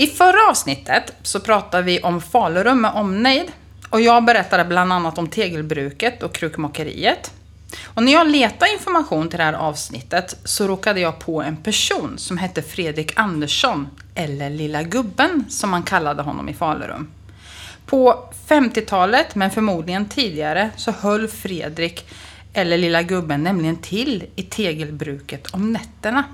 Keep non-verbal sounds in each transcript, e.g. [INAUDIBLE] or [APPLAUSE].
I förra avsnittet så pratade vi om Falurum med omnejd. Och jag berättade bland annat om tegelbruket och krukmakeriet. Och när jag letade information till det här avsnittet så råkade jag på en person som hette Fredrik Andersson, eller Lilla Gubben som man kallade honom i Falurum. På 50-talet, men förmodligen tidigare, så höll Fredrik, eller Lilla Gubben, nämligen till i tegelbruket om nätterna.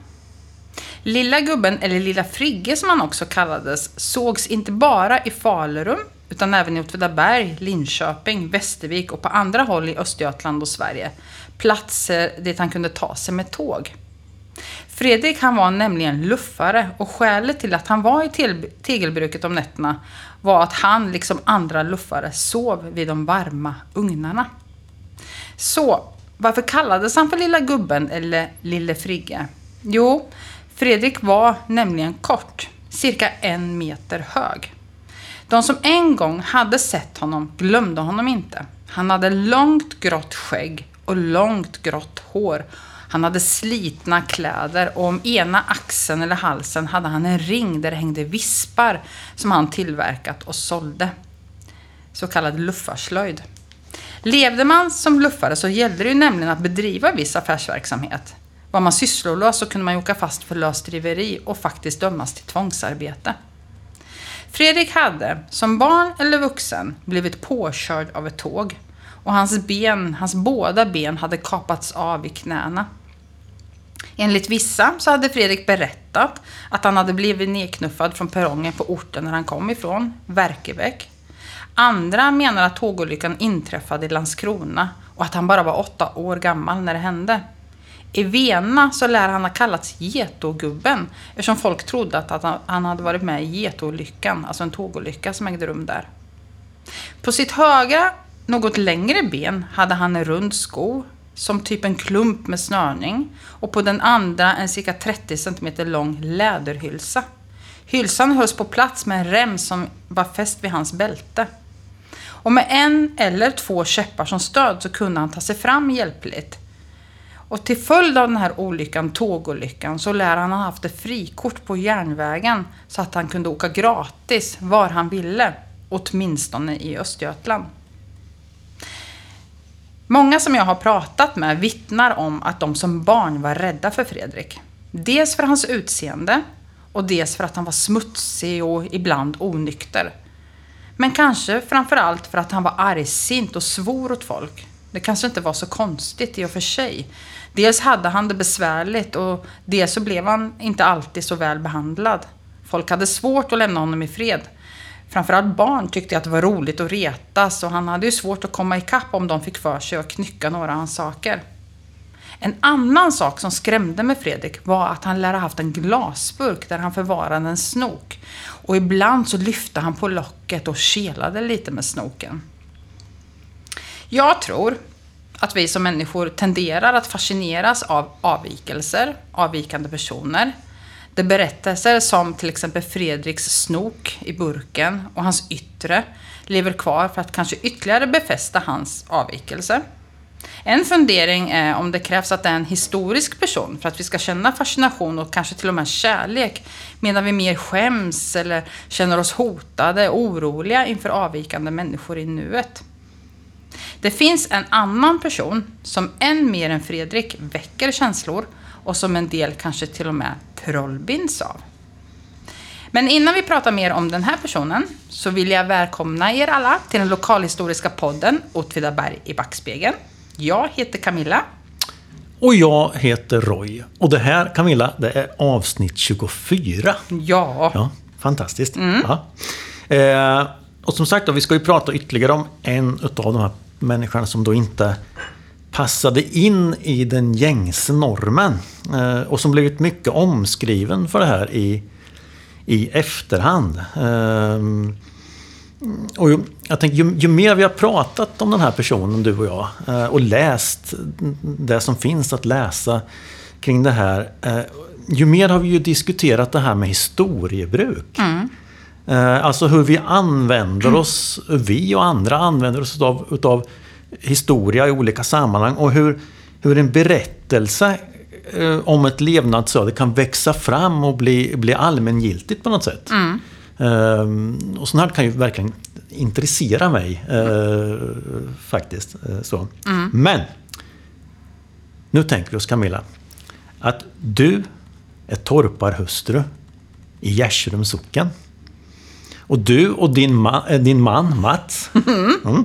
Lilla gubben, eller Lilla Frigge som han också kallades, sågs inte bara i Falurum utan även i Åtvidaberg, Linköping, Västervik och på andra håll i Östergötland och Sverige. Platser dit han kunde ta sig med tåg. Fredrik han var nämligen luffare och skälet till att han var i tegelbruket om nätterna var att han, liksom andra luffare, sov vid de varma ugnarna. Så, varför kallades han för Lilla Gubben eller Lille Frigge? Jo, Fredrik var nämligen kort, cirka en meter hög. De som en gång hade sett honom glömde honom inte. Han hade långt grått skägg och långt grått hår. Han hade slitna kläder och om ena axeln eller halsen hade han en ring där det hängde vispar som han tillverkat och sålde. Så kallad luffarslöjd. Levde man som luffare så gällde det ju nämligen att bedriva viss affärsverksamhet. Var man sysslolös så kunde man åka fast för lösdriveri och faktiskt dömas till tvångsarbete. Fredrik hade, som barn eller vuxen, blivit påkörd av ett tåg och hans ben, hans båda ben hade kapats av i knäna. Enligt vissa så hade Fredrik berättat att han hade blivit nedknuffad från perrongen på orten där han kom ifrån, Verkebäck. Andra menar att tågolyckan inträffade i Landskrona och att han bara var åtta år gammal när det hände. I Vena så lär han ha kallats Getogubben eftersom folk trodde att han hade varit med i Getolyckan, alltså en tågolycka som ägde rum där. På sitt högra, något längre ben hade han en rund sko, som typ en klump med snörning och på den andra en cirka 30 cm lång läderhylsa. Hylsan hölls på plats med en rem som var fäst vid hans bälte. Och med en eller två käppar som stöd så kunde han ta sig fram hjälpligt. Och till följd av den här olyckan, tågolyckan, så lär han ha haft ett frikort på järnvägen så att han kunde åka gratis var han ville, åtminstone i Östergötland. Många som jag har pratat med vittnar om att de som barn var rädda för Fredrik. Dels för hans utseende och dels för att han var smutsig och ibland onykter. Men kanske framförallt för att han var argsint och svor åt folk. Det kanske inte var så konstigt i och för sig. Dels hade han det besvärligt och dels så blev han inte alltid så väl behandlad. Folk hade svårt att lämna honom i fred. Framförallt barn tyckte att det var roligt att retas och han hade ju svårt att komma ikapp om de fick för sig att knycka några av hans saker. En annan sak som skrämde med Fredrik var att han lär ha haft en glasburk där han förvarade en snok. Och ibland så lyfte han på locket och kelade lite med snoken. Jag tror att vi som människor tenderar att fascineras av avvikelser, avvikande personer. Det berättelser som till exempel Fredriks snok i burken och hans yttre lever kvar för att kanske ytterligare befästa hans avvikelse. En fundering är om det krävs att det är en historisk person för att vi ska känna fascination och kanske till och med kärlek medan vi mer skäms eller känner oss hotade och oroliga inför avvikande människor i nuet. Det finns en annan person som än mer än Fredrik väcker känslor och som en del kanske till och med trollbinds av. Men innan vi pratar mer om den här personen så vill jag välkomna er alla till den lokalhistoriska podden Åtvidaberg i backspegeln. Jag heter Camilla. Och jag heter Roy. Och det här, Camilla, det är avsnitt 24. Ja. ja fantastiskt. Mm. Ja. Eh, och som sagt, då, vi ska ju prata ytterligare om en av de här människan som då inte passade in i den gängse normen. Eh, och som blivit mycket omskriven för det här i, i efterhand. Eh, och jag tänker, ju, ju, mer vi har pratat om den här personen, du och jag, eh, och läst det som finns att läsa kring det här. Eh, ju mer har vi ju diskuterat det här med historiebruk. Mm. Alltså hur vi använder oss, vi och andra använder oss utav, utav historia i olika sammanhang och hur, hur en berättelse eh, om ett levnadsöde kan växa fram och bli, bli allmängiltigt på något sätt. Mm. Ehm, och sånt här kan ju verkligen intressera mig eh, faktiskt. eh, så. Men nu tänker vi oss Camilla att du är torparhustru i Gärsrums socken. Och du och din, ma- äh, din man Mats mm,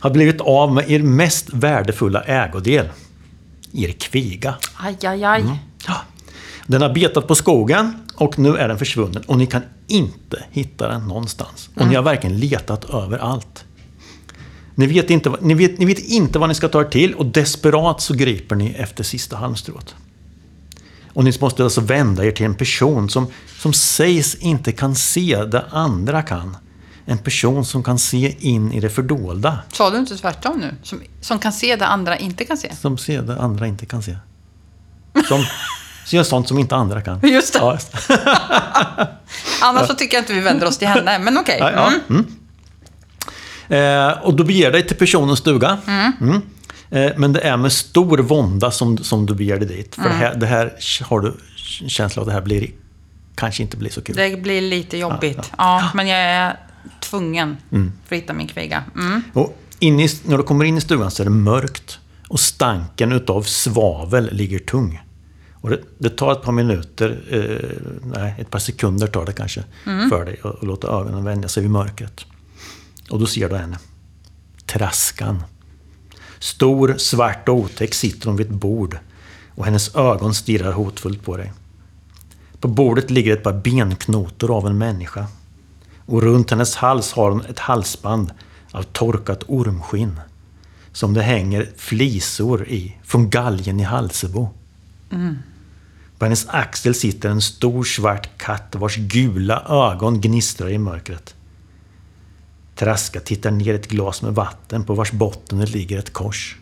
har blivit av med er mest värdefulla ägodel. Er kviga. Aj, aj, aj. Ja. Den har betat på skogen och nu är den försvunnen och ni kan inte hitta den någonstans. Och ni har verkligen letat överallt. Ni vet, inte, ni, vet, ni vet inte vad ni ska ta er till och desperat så griper ni efter sista halmstrået. Och ni måste alltså vända er till en person som, som sägs inte kan se det andra kan. En person som kan se in i det fördolda. Sa du inte tvärtom nu? Som, som kan se det andra inte kan se? Som ser det andra inte kan se. Som [LAUGHS] ser sånt som inte andra kan. Just det. Ja, [LAUGHS] Annars så tycker jag inte vi vänder oss till henne, men okej. Ja, ja. Mm. Mm. Eh, och du beger dig till personens stuga. Mm. Eh, men det är med stor vånda som, som du beger dig dit. För det, här, det här har du känsla av att det här blir, kanske inte blir så kul. Det blir lite jobbigt. Ja, Ja, men jag är tvungen för att hitta min kviga. Mm. Och i, när du kommer in i stugan så är det mörkt. Och stanken utav svavel ligger tung. Och det, det tar ett par minuter, eh, nej ett par sekunder tar det kanske, för dig att låta ögonen vänja sig vid mörkret. Och då ser du henne. Traskan. Stor, svart och otäck sitter hon vid ett bord. Och hennes ögon stirrar hotfullt på dig. På bordet ligger ett par benknotor av en människa. Och runt hennes hals har hon ett halsband av torkat ormskinn. Som det hänger flisor i från galgen i Halsebo. På hennes axel sitter en stor svart katt vars gula ögon gnistrar i mörkret. Traska tittar ner i ett glas med vatten på vars botten det ligger ett kors.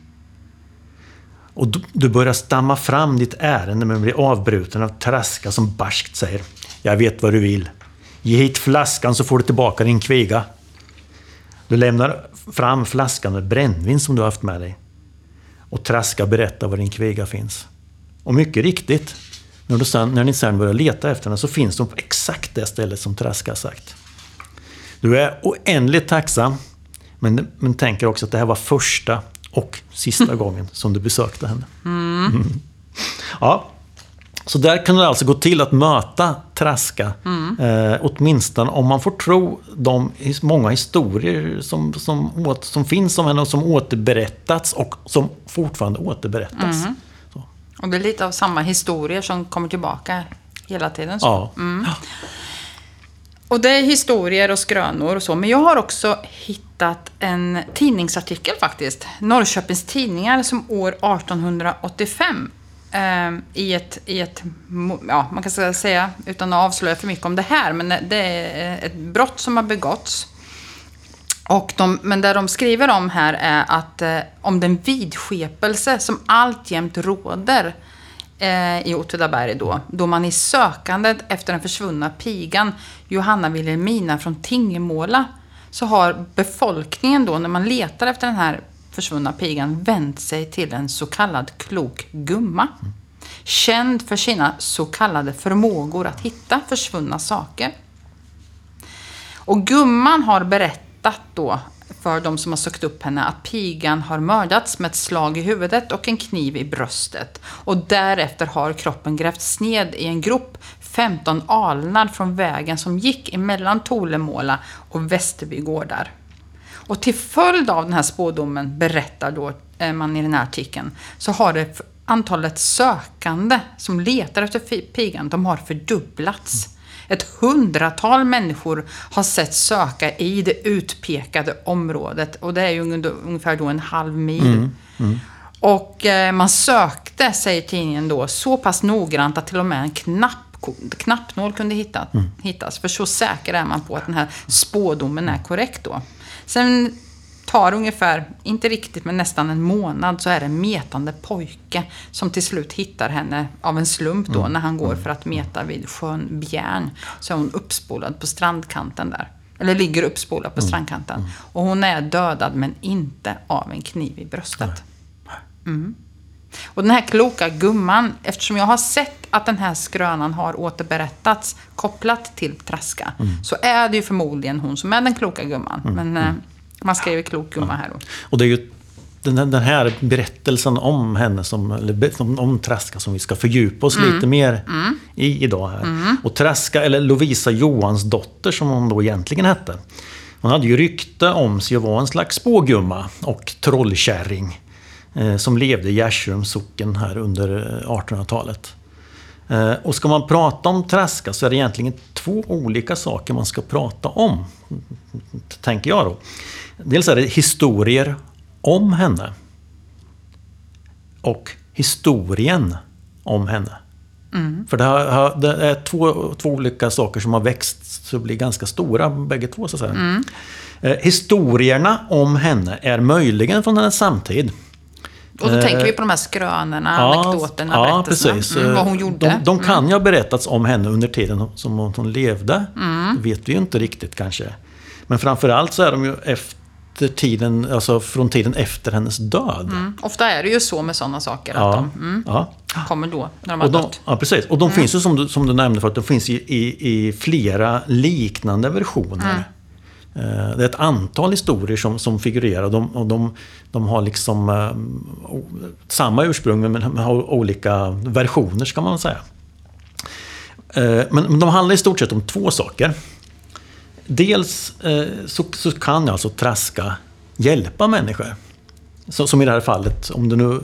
Och du, du börjar stamma fram ditt ärende men blir avbruten av Traska som barskt säger Jag vet vad du vill. Ge hit flaskan så får du tillbaka din kviga. Du lämnar fram flaskan med brännvin som du har haft med dig. Och Traska berättar var din kviga finns. Och mycket riktigt, när, du sen, när ni sen börjar leta efter den så finns de på exakt det stället som Traska har sagt. Du är oändligt tacksam, men, men tänker också att det här var första och sista [LAUGHS] gången som du besökte henne. Mm. Ja, så där kunde det alltså gå till att möta Traska. Eh, åtminstone om man får tro de många historier som, som, åt, som finns om henne och som återberättats och som fortfarande återberättas. Så. Och det är lite av samma historier som kommer tillbaka hela tiden. Så. Ja. Och det är historier och skrönor och så. Men jag har också hittat en tidningsartikel faktiskt. Norrköpings Tidningar som år 1885 eh, i ett, i ett, ja man kan säga utan att avslöja för mycket om det här, men det är ett brott som har begåtts. Och de, men det de skriver om här är att eh, om den vidskepelse som alltjämt råder eh, i Åtvidaberg då, då man i sökandet efter den försvunna pigan Johanna Wilhelmina från Tingemåla så har befolkningen då, när man letar efter den här försvunna pigan, vänt sig till en så kallad klok gumma. Känd för sina så kallade förmågor att hitta försvunna saker. Och gumman har berättat då för de som har sökt upp henne att pigan har mördats med ett slag i huvudet och en kniv i bröstet. Och därefter har kroppen grävts ned i en grop 15 alnar från vägen som gick emellan Tolemåla och Västerbygårdar. Och till följd av den här spådomen, berättar då eh, man i den här artikeln, så har det antalet sökande som letar efter pigan, de har fördubblats. Ett hundratal människor har sett söka i det utpekade området och det är ju ungefär- då en halv mil. Och eh, man sökte, säger tidningen då, så pass noggrant att till och med en knapp, knappnål kunde hitta, hittas. För så säker är man på att den här spådomen är korrekt då. Sen tar ungefär, inte riktigt men nästan en månad, så är det en metande pojke som till slut hittar henne av en slump då när han går för att meta vid sjön Bjärn. Så är hon uppspolad på strandkanten där. Eller ligger uppspolad på strandkanten. Och hon är dödad men inte av en kniv i bröstet. Och den här kloka gumman, eftersom jag har sett att den här skrönan har återberättats kopplat till Traska, Mm. så är det ju förmodligen hon som är den kloka gumman. Men eh, man skriver klok gumma här då. Och det är ju den, här- den här berättelsen om henne, som, eller om, om Traska, som vi ska fördjupa oss lite mer i idag. här. Och Traska, eller Lovisa Johans dotter som hon då egentligen hette. Hon hade ju rykte om sig att vara en slags spågumma och trollkärring. Eh, som levde i Gärsums socken här under eh, 1800-talet. Eh, Och ska man prata om Traska så är det egentligen två olika saker man ska prata om. Tänker jag då. Dels är det historier om henne. Och historien om henne. För det, har, det är två, två olika saker som har växt så blir ganska stora bägge två så att säga. Eh, historierna om henne är möjligen från hennes samtid. Och då Eh, tänker vi på de här skrönorna, anekdoterna, ja, berättelserna. precis. Mm, vad hon gjorde. De, de kan ju ha berättats om henne under tiden som hon, hon levde. Mm. Det vet vi ju inte riktigt kanske. Men framförallt så är de ju efter tiden, alltså från tiden efter hennes död. Mm. Ofta är det ju så med sådana saker, att Ja, de mm, ja. kommer då, när de har Och de, dött. ja, precis. Och de finns ju som du, som du nämnde förut, de finns i, i, i flera liknande versioner. Eh, Det är ett antal historier som, som figurerar de, och de, de har liksom eh, samma ursprung men men har olika versioner ska man säga. Eh, Men, men de handlar i stort sett om två saker. Dels eh, så, så kan alltså Traska hjälpa människor. Så, som i det här fallet, om du nu,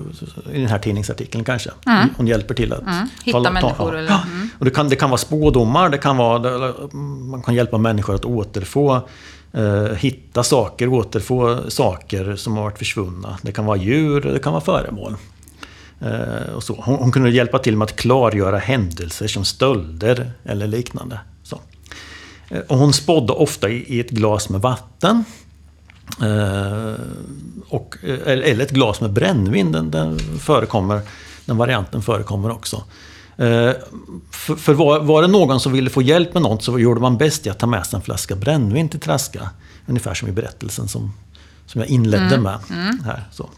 i den här tidningsartikeln kanske. Hon hjälper till att... Mm. Hitta människor eller- Ja. Och det, kan, det kan vara spådomar, det kan vara, man kan hjälpa människor att återfå, eh, hitta saker, återfå saker som har varit försvunna. Det kan vara djur, det kan vara föremål. Eh, och så. Hon, hon kunde hjälpa till med att klargöra händelser som stölder eller liknande. Eh, Och hon spådde ofta i, ett glas med vatten. Eh, och, eh, eller ett glas med brännvin, den, den, förekommer, den varianten förekommer också. För för var, var det någon som ville få hjälp med något så gjorde man bäst i att ta med sig en flaska brännvin till Traska. Ungefär som i berättelsen som, som jag inledde med. Här, så.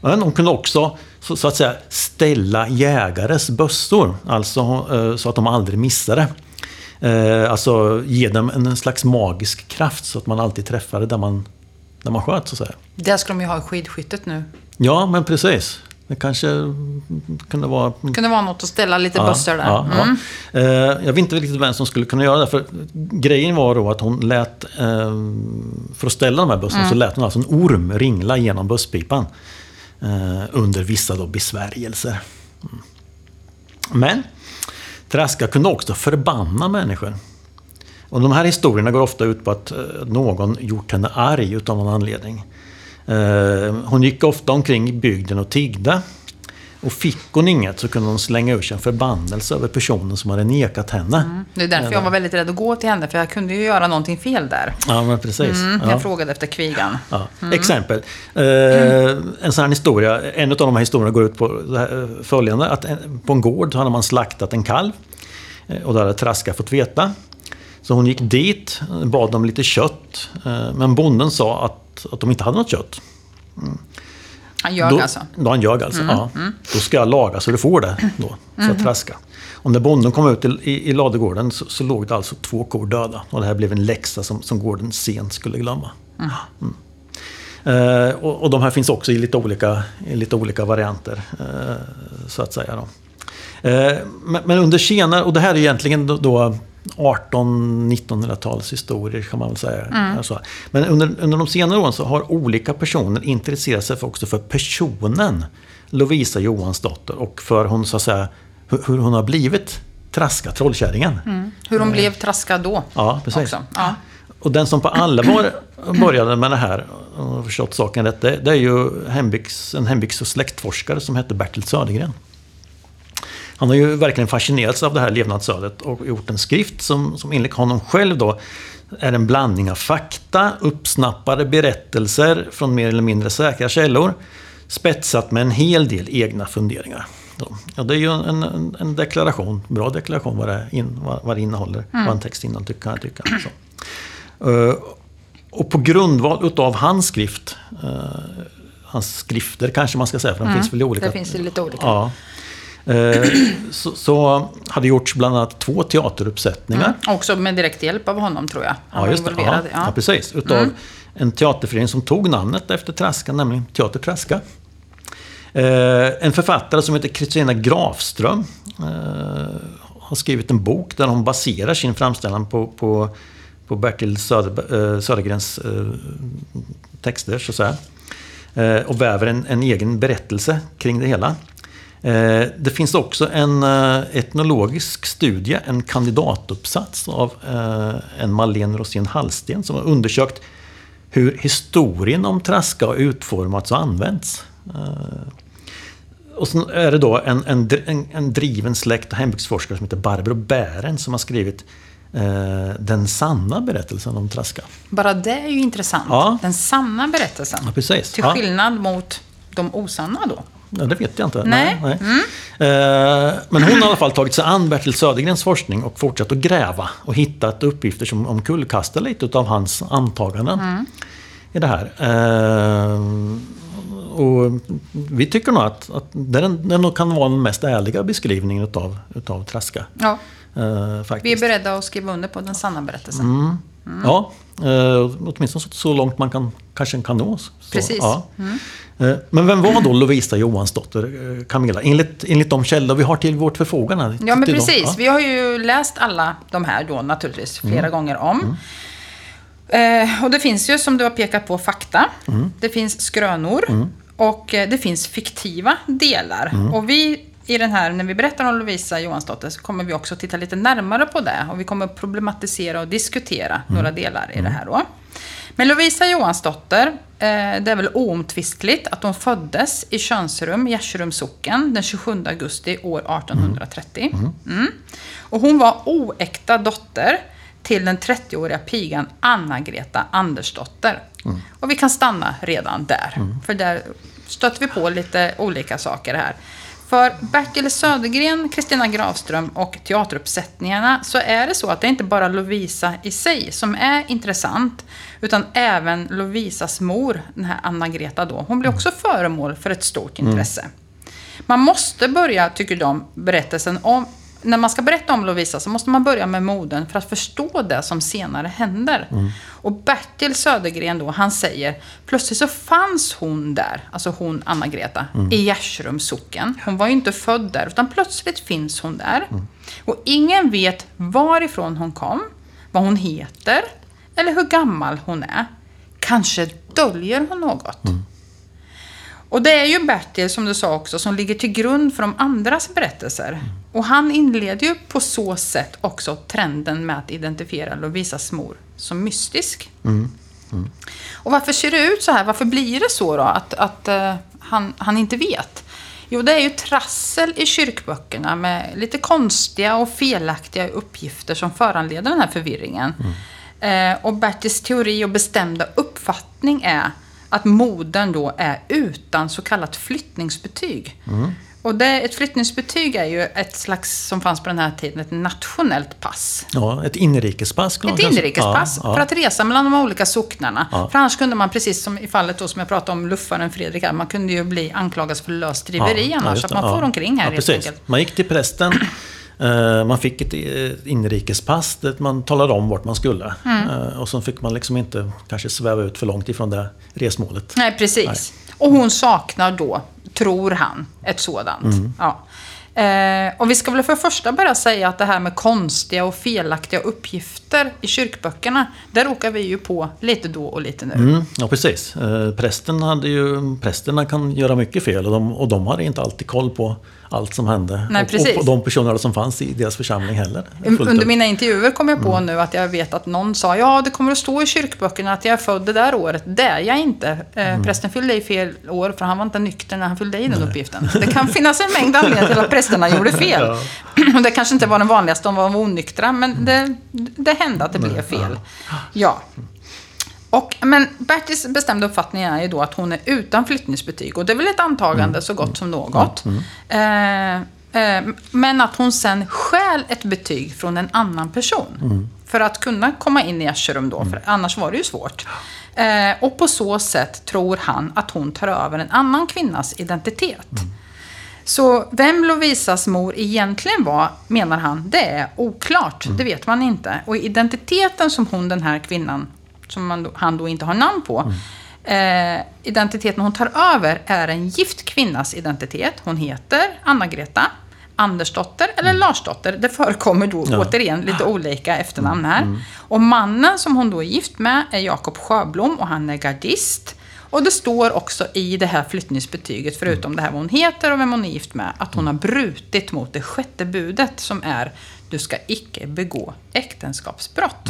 Men hon kunde också så, så att säga ställa jägares bössor, alltså så att de aldrig missade. Eh, alltså ge dem en slags magisk kraft så att man alltid träffade där man, där man sköt så att säga. Det ska de ju ha i skidskyttet nu. Ja, men precis. Det kanske kunde vara... kunde vara något att ställa lite Ja, bössor där. ja, ja. Mm. Eh, Jag vet inte riktigt vem som skulle kunna göra det. För grejen var då att hon lät, eh, för att ställa de här bössorna, Mm. så lät hon alltså en orm ringla genom bösspipan. eh, Under vissa då besvärjelser. Mm. Men Traska kunde också förbanna människor. Och de här historierna går ofta ut på att eh, någon gjort henne arg utav någon anledning. Eh, hon gick ofta omkring i bygden och tiggde. Och fick hon inget så kunde hon slänga ur sig en förbannelse över personen som hade nekat henne. Det är därför jag var väldigt rädd att gå till henne, för jag kunde ju göra någonting fel där. Ja, men precis. Mm, ja. Jag frågade efter kvigan. Ja. Exempel. Eh, En sån här historia, en av de här historierna går ut på här, eh, följande. Att en, på en gård hade man slaktat en kalv. eh, Och det hade Traska fått veta. Så hon gick dit, bad om lite kött. eh, Men bonden sa att, att de inte hade något kött. Han ljög då, alltså. Då han ljög alltså. Ja. Då ska jag laga så du får det. Då, så att traska. Och när bonden kom ut i, i, i ladugården så, så låg det alltså två kor döda. Och det här blev en läxa som, som gården sent skulle glömma. Mm. Eh, och, och de här finns också i lite olika, i lite olika varianter. Eh, så att säga. Då. Eh, men, under senare, och det här är egentligen då 18-1900-tals historier kan man väl säga. Alltså. Men under, under de senare åren så har olika personer intresserat sig för, också för personen Lovisa Johansdotter och för hon, så att säga, hur, hur hon har blivit Traska, trollkärringen. Hur hon blev traskad då. Ja, precis. Ja. Och den som på allvar började med det här, och har förstått saken rätt, det, det är ju hembygds, en hembygds och släktforskare som heter Bertil Södergren. Han har ju verkligen fascinerats av det här levnadsödet och gjort en skrift som, som enligt honom själv då är en blandning av fakta, uppsnappade berättelser från mer eller mindre säkra källor, spetsat med en hel del egna funderingar. Ja, det är ju en, en, en deklaration, bra deklaration vad det, in, vad, vad det innehåller, vad en text innehåller, kan jag tycka. Så. Eh, och på grundval utav hans skrift, eh, hans skrifter kanske man ska säga, för de finns väl i olika... Det finns ju lite olika. Ja. Eh, så, så hade gjorts bland annat två teateruppsättningar. Mm. Också med direkt hjälp av honom tror jag. Han Ja, just det. Ja, ja. precis. Utav en teaterförening som tog namnet efter Traska, nämligen Teater Traska. Eh, en författare som heter Kristina Grafström eh, har skrivit en bok där hon baserar sin framställan på, på, på Bertil Söder, Södergrens texter, så att säga. Och väver en, en egen berättelse kring det hela. Eh, Det finns också en eh, etnologisk studie, en kandidatuppsats av eh, en Malene Rosén Hallsten som har undersökt hur historien om Traska har utformats och använts. Och sen är det då en, en, en, en driven släkt och hembygdsforskare som heter Barbro Bären som har skrivit Den sanna berättelsen om Traska. Bara det är ju intressant. Ja. Den sanna berättelsen. Ja, precis. Till Ja. skillnad mot de osanna då. Ja, det vet jag inte. Nej. Mm. Eh, Men hon har i alla fall tagit sig an Bertil Södergrens forskning och fortsatt att gräva och hittat uppgifter som omkullkastar lite av hans antaganden Mm. i det här. Eh, Och vi tycker nog att, att den, den kan vara den mest ärliga beskrivningen utav, utav Traska. Ja, Eh, faktiskt. vi är beredda att skriva under på den sanna berättelsen. Mm. Ja, eh, åtminstone så, så långt man kan, kanske kan nå. Så, Precis. Ja. Eh, Men vem var då Lovisa Johansdotter, eh, Camilla? Enligt, enligt de källor vi har till vårt förfogande. Ja, men dem. precis. Ja. Vi har ju läst alla de här då naturligtvis flera Mm. gånger om. Eh, och det finns ju, som du har pekat på, fakta. Mm. Det finns skrönor. Och eh, det finns fiktiva delar. Mm. Och vi i den här, när vi berättar om Lovisa Johansdotter, så kommer vi också titta lite närmare på det. Och vi kommer problematisera och diskutera Mm. några delar i det här då. Men Lovisa Johansdotter, eh, det är väl oomtvistligt att hon föddes i Könsrum, Gärsrums socken, den 27 augusti år 1830. Mm. Och hon var oäkta dotter till den 30-åriga pigan Anna-Greta Andersdotter. Och vi kan stanna redan där, för där stöter vi på lite olika saker här. För Bertil Södergren, Kristina Gravström och teateruppsättningarna så är det så att det är inte bara Lovisa i sig som är intressant, utan även Lovisas mor, den här Anna-Greta då. Hon blir också föremål för ett stort intresse. Man måste börja, tycker de, berättelsen om... När man ska berätta om Lovisa så måste man börja med moden för att förstå det som senare händer. Och Bertil Södergren då, han säger plötsligt så fanns hon där, alltså hon Anna-Greta, i Gärsrums socken. Hon var ju inte född där, utan plötsligt finns hon där. Och ingen vet varifrån hon kom, vad hon heter eller hur gammal hon är. Kanske döljer hon något. Och det är ju Bertil, som du sa också, som ligger till grund för de andras berättelser. Och han inleder ju på så sätt också trenden med att identifiera Lovisas mor som mystisk. Och varför ser det ut så här? Varför blir det så då, att, att eh, han, han inte vet? Jo, det är ju trassel i kyrkböckerna med lite konstiga och felaktiga uppgifter som föranleder den här förvirringen. Eh, och Bertils teori och bestämda uppfattning är att modern då är utan så kallat flyttningsbetyg. Och det, ett flyttningsbetyg är ju ett slags, som fanns på den här tiden, ett nationellt pass. Ja, ett inrikespass. Ett inrikespass Ja, för ja. att resa mellan de olika socknarna. Ja. För annars kunde man, precis som i fallet då som jag pratade om luffaren Fredrik här, man kunde ju bli anklagad för lösdriveri Ja, annars. just att det. man får Ja. omkring här ja, helt precis. enkelt. Man gick till prästen, man fick ett eh, inrikespass där man talade om vart man skulle. Mm. Eh, Och så fick man liksom inte kanske sväva ut för långt ifrån det resmålet. Nej, precis. Och hon saknar då, tror han, ett sådant. Mm. Ja. Eh, och vi ska väl för första bara säga att det här med konstiga och felaktiga uppgifter i kyrkböckerna, där råkar vi ju på lite då och lite nu. Mm, ja, precis. Eh, Prästen hade ju, prästerna kan göra mycket fel och de, och de hade inte alltid koll på allt som hände. Nej, och, och de personerna som fanns i deras församling heller. Fullt Under upp. mina intervjuer kom jag på Mm. nu att jag vet att någon sa ja, det kommer att stå i kyrkböckerna att jag är född det där året. Det är jag inte. Eh, Mm. Prästen fyllde i fel år för han var inte nykter när han fyllde i den uppgiften. Det kan finnas en mängd anledningar till att prästerna gjorde fel. [CLEARS THROAT] Och det kanske inte var den vanligaste, de var onyktra, men det, det hände att det blev fel. Ja. Och, men Bertils bestämda uppfattning är ju då att hon är utan flyttningsbetyg. Och det är väl ett antagande så gott som något. Eh, Eh, Men att hon sen stjäl ett betyg från en annan person. För att kunna komma in i Ascherum då, för annars var det ju svårt. Eh, Och på så sätt tror han att hon tar över en annan kvinnas identitet. Så vem Lovisas mor egentligen var, menar han, det är oklart. Det vet man inte. Och identiteten som hon, den här kvinnan, som man han då inte har namn på, eh, identiteten hon tar över är en gift kvinnas identitet. Hon heter Anna-Greta, Andersdotter eller Larsdotter. Det förekommer då Ja. återigen lite olika efternamn här. Och mannen som hon då är gift med är Jakob Sjöblom och han är gardist. Och det står också i det här flyttningsbetyget, förutom det här vad hon heter och vem hon är gift med, att hon har brutit mot det sjätte budet som är du ska icke begå äktenskapsbrott.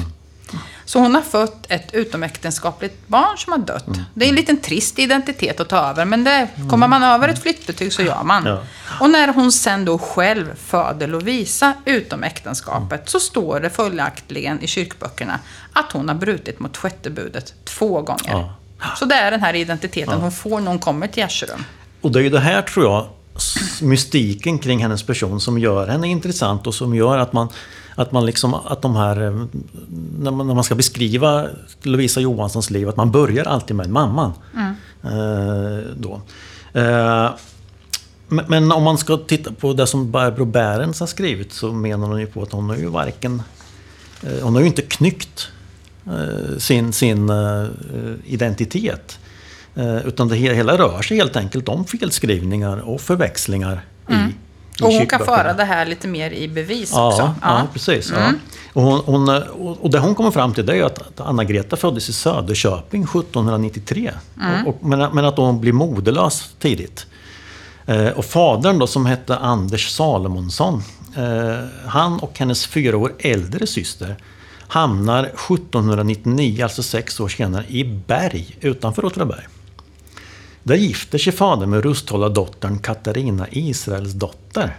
Så hon har fött ett utomäktenskapligt barn som har dött. Det är en liten trist identitet att ta över, men det, kommer man över ett flyttbetyg så gör man. Ja. Och när hon sen då själv föder Lovisa utom äktenskapet så står det följaktligen i kyrkböckerna att hon har brutit mot sjätte budet två gånger. Ja. Så det är den här identiteten hon får när hon kommer till Gärserum. Och det är ju det här tror jag, mystiken kring hennes person som gör henne intressant och som gör att man att man liksom, att de här, eh, när man, när man ska beskriva Lovisa Johanssons liv, att man börjar alltid med mamman. Eh, då. Eh, men, men om man ska titta på det som Barbro Bärens har skrivit så menar hon ju på att hon har ju varken, eh, hon har ju inte knyckt eh, sin, sin eh, identitet. Utan det he- hela rör sig helt enkelt om felskrivningar och förväxlingar i, i Mm. Och hon kan föra det här lite mer i bevis Ja, också. Mm. ja. precis. Ja. Och, hon, hon, och det hon kommer fram till det är att Anna-Greta föddes i Söderköping 1793. Mm. Och, och, men, men att hon blir moderlös tidigt. Eh, och fadern då som hette Anders Salomonsson. Eh, han och hennes fyra år äldre syster hamnar 1799, alltså sex år senare, i Berg utanför Åtvidaberg. Där gifter sig fadern med Rusthålla-dottern Katarina Israels dotter.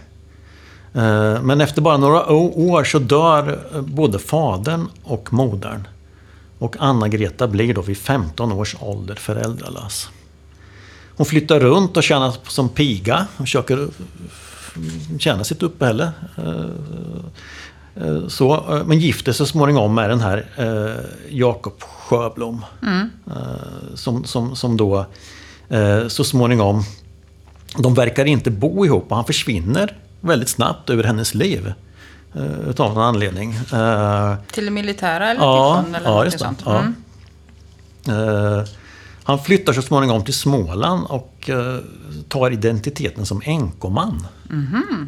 Eh, Men efter bara några år så dör eh, både fadern och modern. Och Anna-Greta blir då vid 15 års ålder föräldralös. Hon flyttar runt och tjänar som piga och försöker eh, tjäna sitt uppehälle. Eh, eh, Så, men gifter sig så småningom med den här Jakob Sjöblom. Eh, Som, som, som då så småningom, de verkar inte bo ihop och han försvinner väldigt snabbt ur hennes liv. eh, Utav någon anledning. Eh, Till det militära eller Ja, till sjön eller ja något just det. sånt. Ja. Mm. Han flyttar så småningom till Småland och eh, tar identiteten som änkoman.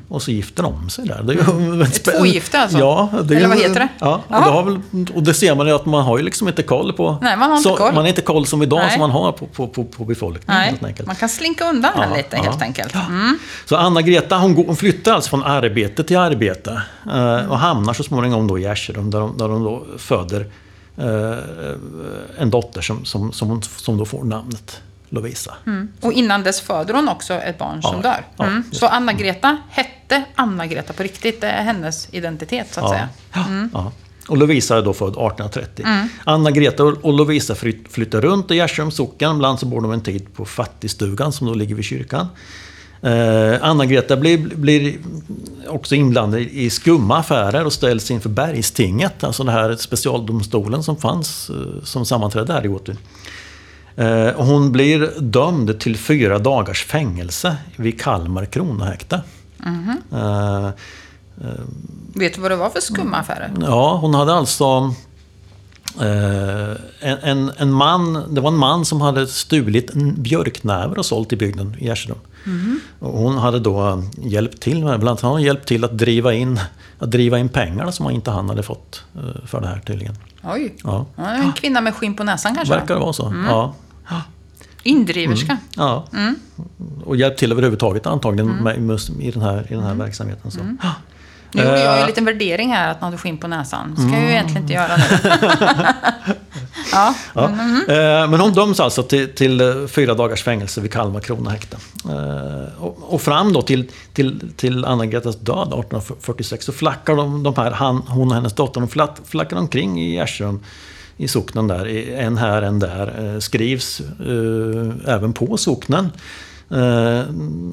Och så gifter de sig där. Det är ju ett Ett tvågifte alltså? Ja. Det är Eller vad heter det? Ja, och det, väl, och det ser man ju att man har ju liksom inte koll på... Nej, man har inte så, koll. Man har inte koll som idag Nej. som man har på, på, på, på befolkningen helt Nej, enkelt. man kan slinka undan Ja, lite ja. helt enkelt. Mm. Så Anna-Greta hon, går, hon flyttar alltså från arbete till arbete eh, och hamnar så småningom då i Gärserum där de, där de då föder en dotter som, som, som, som då får namnet Lovisa. Och innan dess föder hon också ett barn som Ja, dör. ja, Mm. just Så Anna-Greta hette Anna-Greta på riktigt. Det är hennes identitet så att säga. Mm. Ja. Och Lovisa är då född 1830. Anna-Greta och och Lovisa flyt, flyttar runt i Gärsums socken. Ibland så bor de en tid på fattigstugan som då ligger vid kyrkan. Eh, Anna-Greta blir, blir också inblandad i skumma affärer och ställs inför Bergstinget. Alltså den här specialdomstolen som fanns eh, som sammanträdde här i Åtvid. Eh, hon blir dömd till fyra dagars fängelse vid Kalmar kronahäkte. Eh, Vet du vad det var för skumma affärer? Ja, hon hade alltså eh, en, en, man, det var en man som hade stulit en björknäver och sålt i bygden i Och hon hade då hjälpt till med, bland annat har hon hjälpt till att driva in, att driva in pengarna som inte han hade fått eh, för det här tydligen. Oj. Ja. En kvinna med skinn på näsan kanske? Verkar det vara så. Ja. Indriverska. Ja. Och hjälpt till överhuvudtaget antagligen med, med, i den här, i den här verksamheten. Så. Nu gjorde jag ju Eh. en liten värdering här att man hade skinn på näsan. Ska jag ju egentligen inte göra nu. [LAUGHS] ja. Ja. Eh, Men hon döms alltså till, till eh, fyra dagars fängelse vid Kalmar kronahäkte. Och, och fram då till, till, till Anna-Gretas död 1846 så flackar de, de här, han, hon och hennes dotter, de flack, flackar omkring i Gärsrum i socknen där, en här, en där. Skrivs eh, även på socknen. Eh,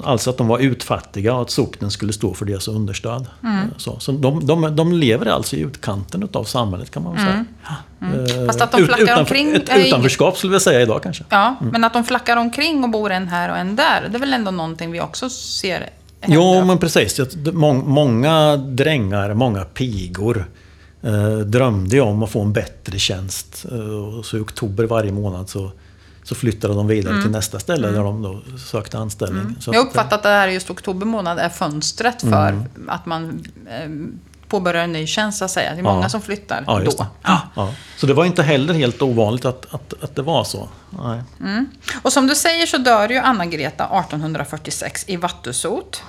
alltså att de var utfattiga och att socknen skulle stå för deras understöd. Mm. Eh, Så, så de, de, de lever alltså i utkanten av samhället kan man väl säga. Eh, Mm. Fast att de flackar omkring Ett utanförskap skulle vi säga idag kanske. Ja, men att de flackar omkring och bor en här och en där, det är väl ändå någonting vi också ser hända? Jo, men precis. Många drängar, många pigor eh, drömde om att få en bättre tjänst. Eh, och så i oktober varje månad så, så flyttade de vidare till nästa ställe där de då sökte anställning. Så Jag har eh, uppfattat att det här just oktober månad är fönstret för Mm. att man eh, påbörjar en ny tjänst, så att säga. Det är många Ja. som flyttar Ja, då. det. Ja. Så det var inte heller helt ovanligt att, att, att det var så. Nej. Och som du säger så dör ju Anna-Greta 1846 i Vattusot.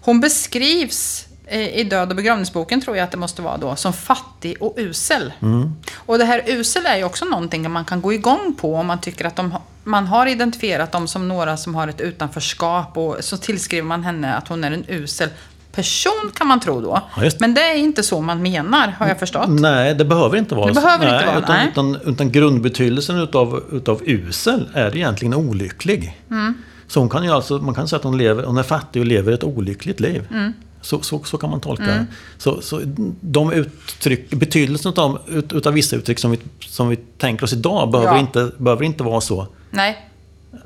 Hon beskrivs i Död och begravningsboken, tror jag att det måste vara då, som fattig och usel. Och det här usel är ju också någonting man kan gå igång på om man tycker att de, man har identifierat dem som några som har ett utanförskap och så tillskriver man henne att hon är en usel person kan man tro då. Ja. Men det är inte så man menar, har jag förstått. Nej, det behöver inte vara Det så. behöver inte vara, utan, nej. Utan, utan grundbetydelsen utav, utav usel är egentligen olycklig. Mm. Så hon kan ju alltså, man kan säga att hon, lever, hon är fattig och lever ett olyckligt liv. Mm. Så, så, så kan man tolka det. Så, så de uttryck, betydelsen utav, ut, utav vissa uttryck som vi, som vi tänker oss idag behöver, Ja. inte, behöver inte vara så Nej,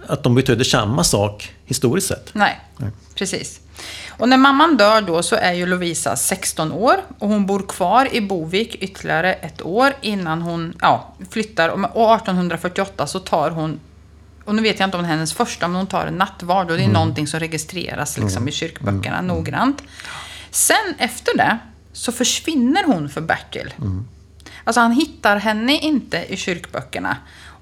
att de betyder samma sak historiskt sett. Nej, Nej. precis. Och när mamman dör då så är ju Lovisa 16 år och hon bor kvar i Bovik ytterligare ett år innan hon ja, flyttar. Och 1848 så tar hon, och nu vet jag inte om det är hennes första, men hon tar en nattvard och det är någonting som registreras liksom i kyrkböckerna noggrant. Sen efter det så försvinner hon för Bertil. Alltså han hittar henne inte i kyrkböckerna.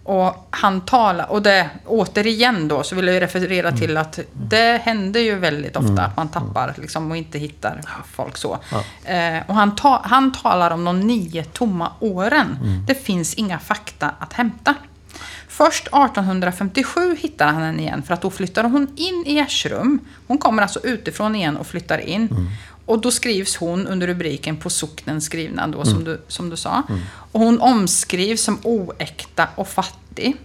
Och han talar, och det återigen då så vill jag referera till att det händer ju väldigt ofta att man tappar liksom och inte hittar folk så. Eh, och han, ta, han talar om de nio tomma åren. Det finns inga fakta att hämta. Först 1857 hittar han henne igen för att då flyttar hon in i Gärsrum. Hon kommer alltså utifrån igen och flyttar in. Och då skrivs hon under rubriken På socknen skrivna då, som, du, som du sa. Och hon omskrivs som oäkta och fattig.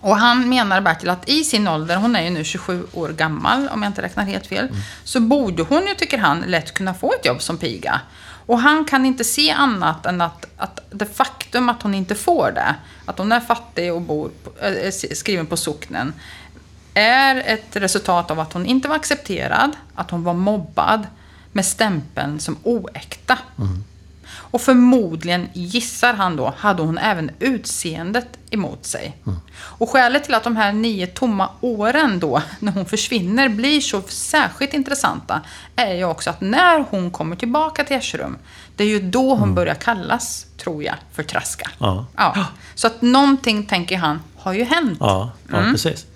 Och han menar Bertil att i sin ålder, hon är ju nu 27 år gammal om jag inte räknar helt fel, så borde hon ju, tycker han, lätt kunna få ett jobb som piga. Och han kan inte se annat än att, att det faktum att hon inte får det, att hon är fattig och bor, på- äh, skriven på socknen, är ett resultat av att hon inte var accepterad, att hon var mobbad med stämpeln som oäkta. Mm. Och förmodligen, gissar han då, hade hon även utseendet emot sig. Och skälet till att de här nio tomma åren då, när hon försvinner, blir så särskilt intressanta, är ju också att när hon kommer tillbaka till Gärsrum, det är ju då hon börjar kallas, tror jag, för Traska. Ja. Ja. Så att någonting, tänker han, har ju hänt. Ja, ja Mm. precis.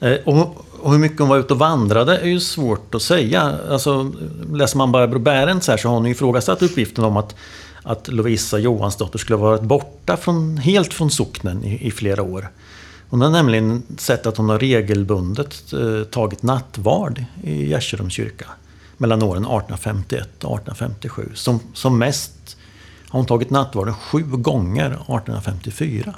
Eh, Och, och hur mycket hon var ute och vandrade är ju svårt att säga. Alltså, läser man Barbro Bärents här så har hon ju ifrågasatt uppgiften om att, att Lovisa Johansdotter skulle ha varit borta från, helt från socknen i, i flera år. Hon har nämligen sett att hon har regelbundet eh, tagit nattvard i Gärsrums kyrka. Mellan åren 1851 och 1857. Som, som mest har hon tagit nattvarden sju gånger 1854.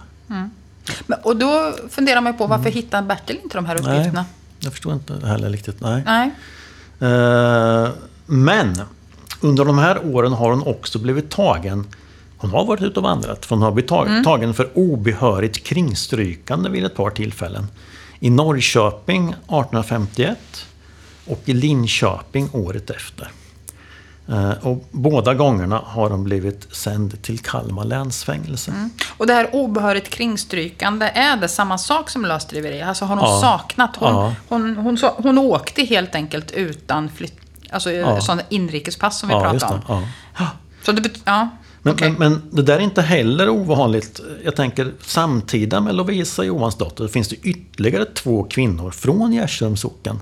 Men, och då funderar man ju på varför hittar Bertil inte de här uppgifterna? Nej, jag förstår inte heller riktigt. Nej. Nej. Eh, men under de här åren har hon också blivit tagen hon har varit ute och vandrat, för hon har blivit tag- tagen för obehörigt kringstrykande vid ett par tillfällen. I Norrköping 1851 och i Linköping året efter. Eh, och båda gångerna har hon blivit sänd till Kalmar länsfängelse. Och det här obehörigt kringstrykande, är det samma sak som lösdriveri? Alltså har hon Ja. saknat? Hon, Ja. hon, hon, så- hon åkte helt enkelt utan flytt... Alltså Ja. sådana inrikespass som vi Ja, pratade om. Ja. Så det ja, Men, okej. men, men det där är inte heller ovanligt. Jag tänker samtida med Lovisa Johansdotter finns det ytterligare två kvinnor från Gärsums socken.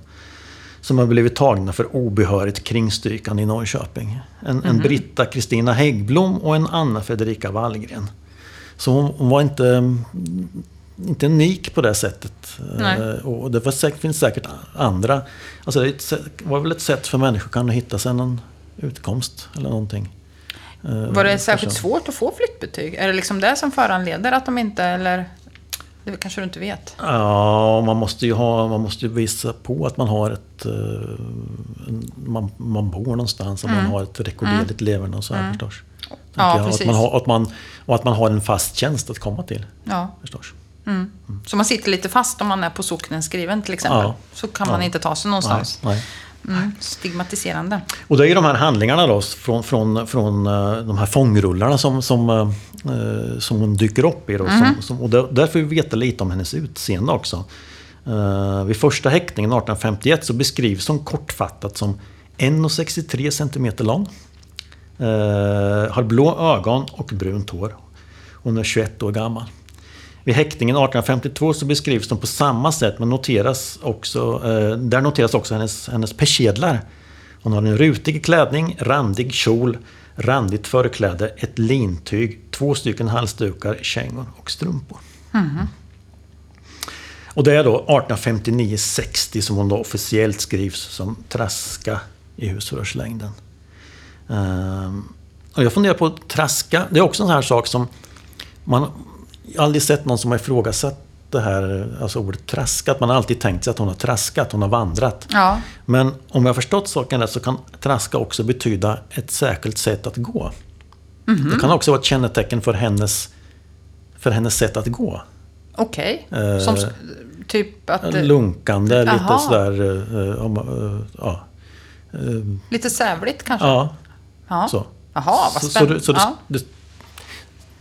Som har blivit tagna för obehörigt kringstrykande i Norrköping. En, Mhm. en Britta Kristina Häggblom och en Anna Fredrika Wallgren. Så hon, hon var inte, mm, inte unik på det sättet. Nej. Eh, Och det var säkert, finns säkert andra. Alltså det var väl ett sätt för människor att hitta sig någon utkomst eller någonting. Eh, Var det särskilt svårt att få flyttbetyg? Är det liksom det som föranleder att de inte, eller? Det kanske du inte vet? Ja, man måste ju, ha, man måste visa på att man har ett... eh, man, man bor någonstans och man har ett rekorderligt leverne och så här förstås. Mm. Ja, Tänker jag. Och precis. Att man har, att man, och att man har en fast tjänst att komma till. Ja. Förstås. Så man sitter lite fast om man är på socknen skriven till exempel. Ja. Så kan man Ja. inte ta sig Nej, någonstans. nej. Mm. Stigmatiserande. Och det är ju de här handlingarna då från, från, från eh, de här fångrullarna som, som, eh, eh, som hon dyker upp i. Då, som, som, och där, får vi veta lite om hennes utseende också. Eh, vid första häktningen 1851 så beskrivs hon kortfattat som 1,63 cm lång. Eh, har blå ögon och brunt hår. Hon är 21 år gammal. Vid häktningen 1852 så beskrivs de på samma sätt men noteras också, eh, där noteras också hennes, hennes persedlar. Hon har en rutig klänning, randig kjol, randigt förkläde, ett lintyg, två stycken halsdukar, kängor och strumpor. Och det är då 1859-60 som hon då officiellt skrivs som traska i husförhörslängden. Ehm, och jag funderar på traska, det är också en sån här sak som man aldrig sett någon som har ifrågasatt det här, alltså ordet traskat. Man har alltid tänkt sig att hon har traskat, hon har vandrat. Ja. Men om jag har förstått saken rätt så kan traska också betyda ett särskilt sätt att gå. Det kan också vara ett kännetecken för hennes, för hennes sätt att gå. Okej. Eh, Som s- typ att... eh, Lunkande, lite Jaha. sådär... eh, om, eh, ja. Eh, Lite sävligt kanske? ja, Ja. så. Jaha, vad Så- så spännande. det- så ja. det-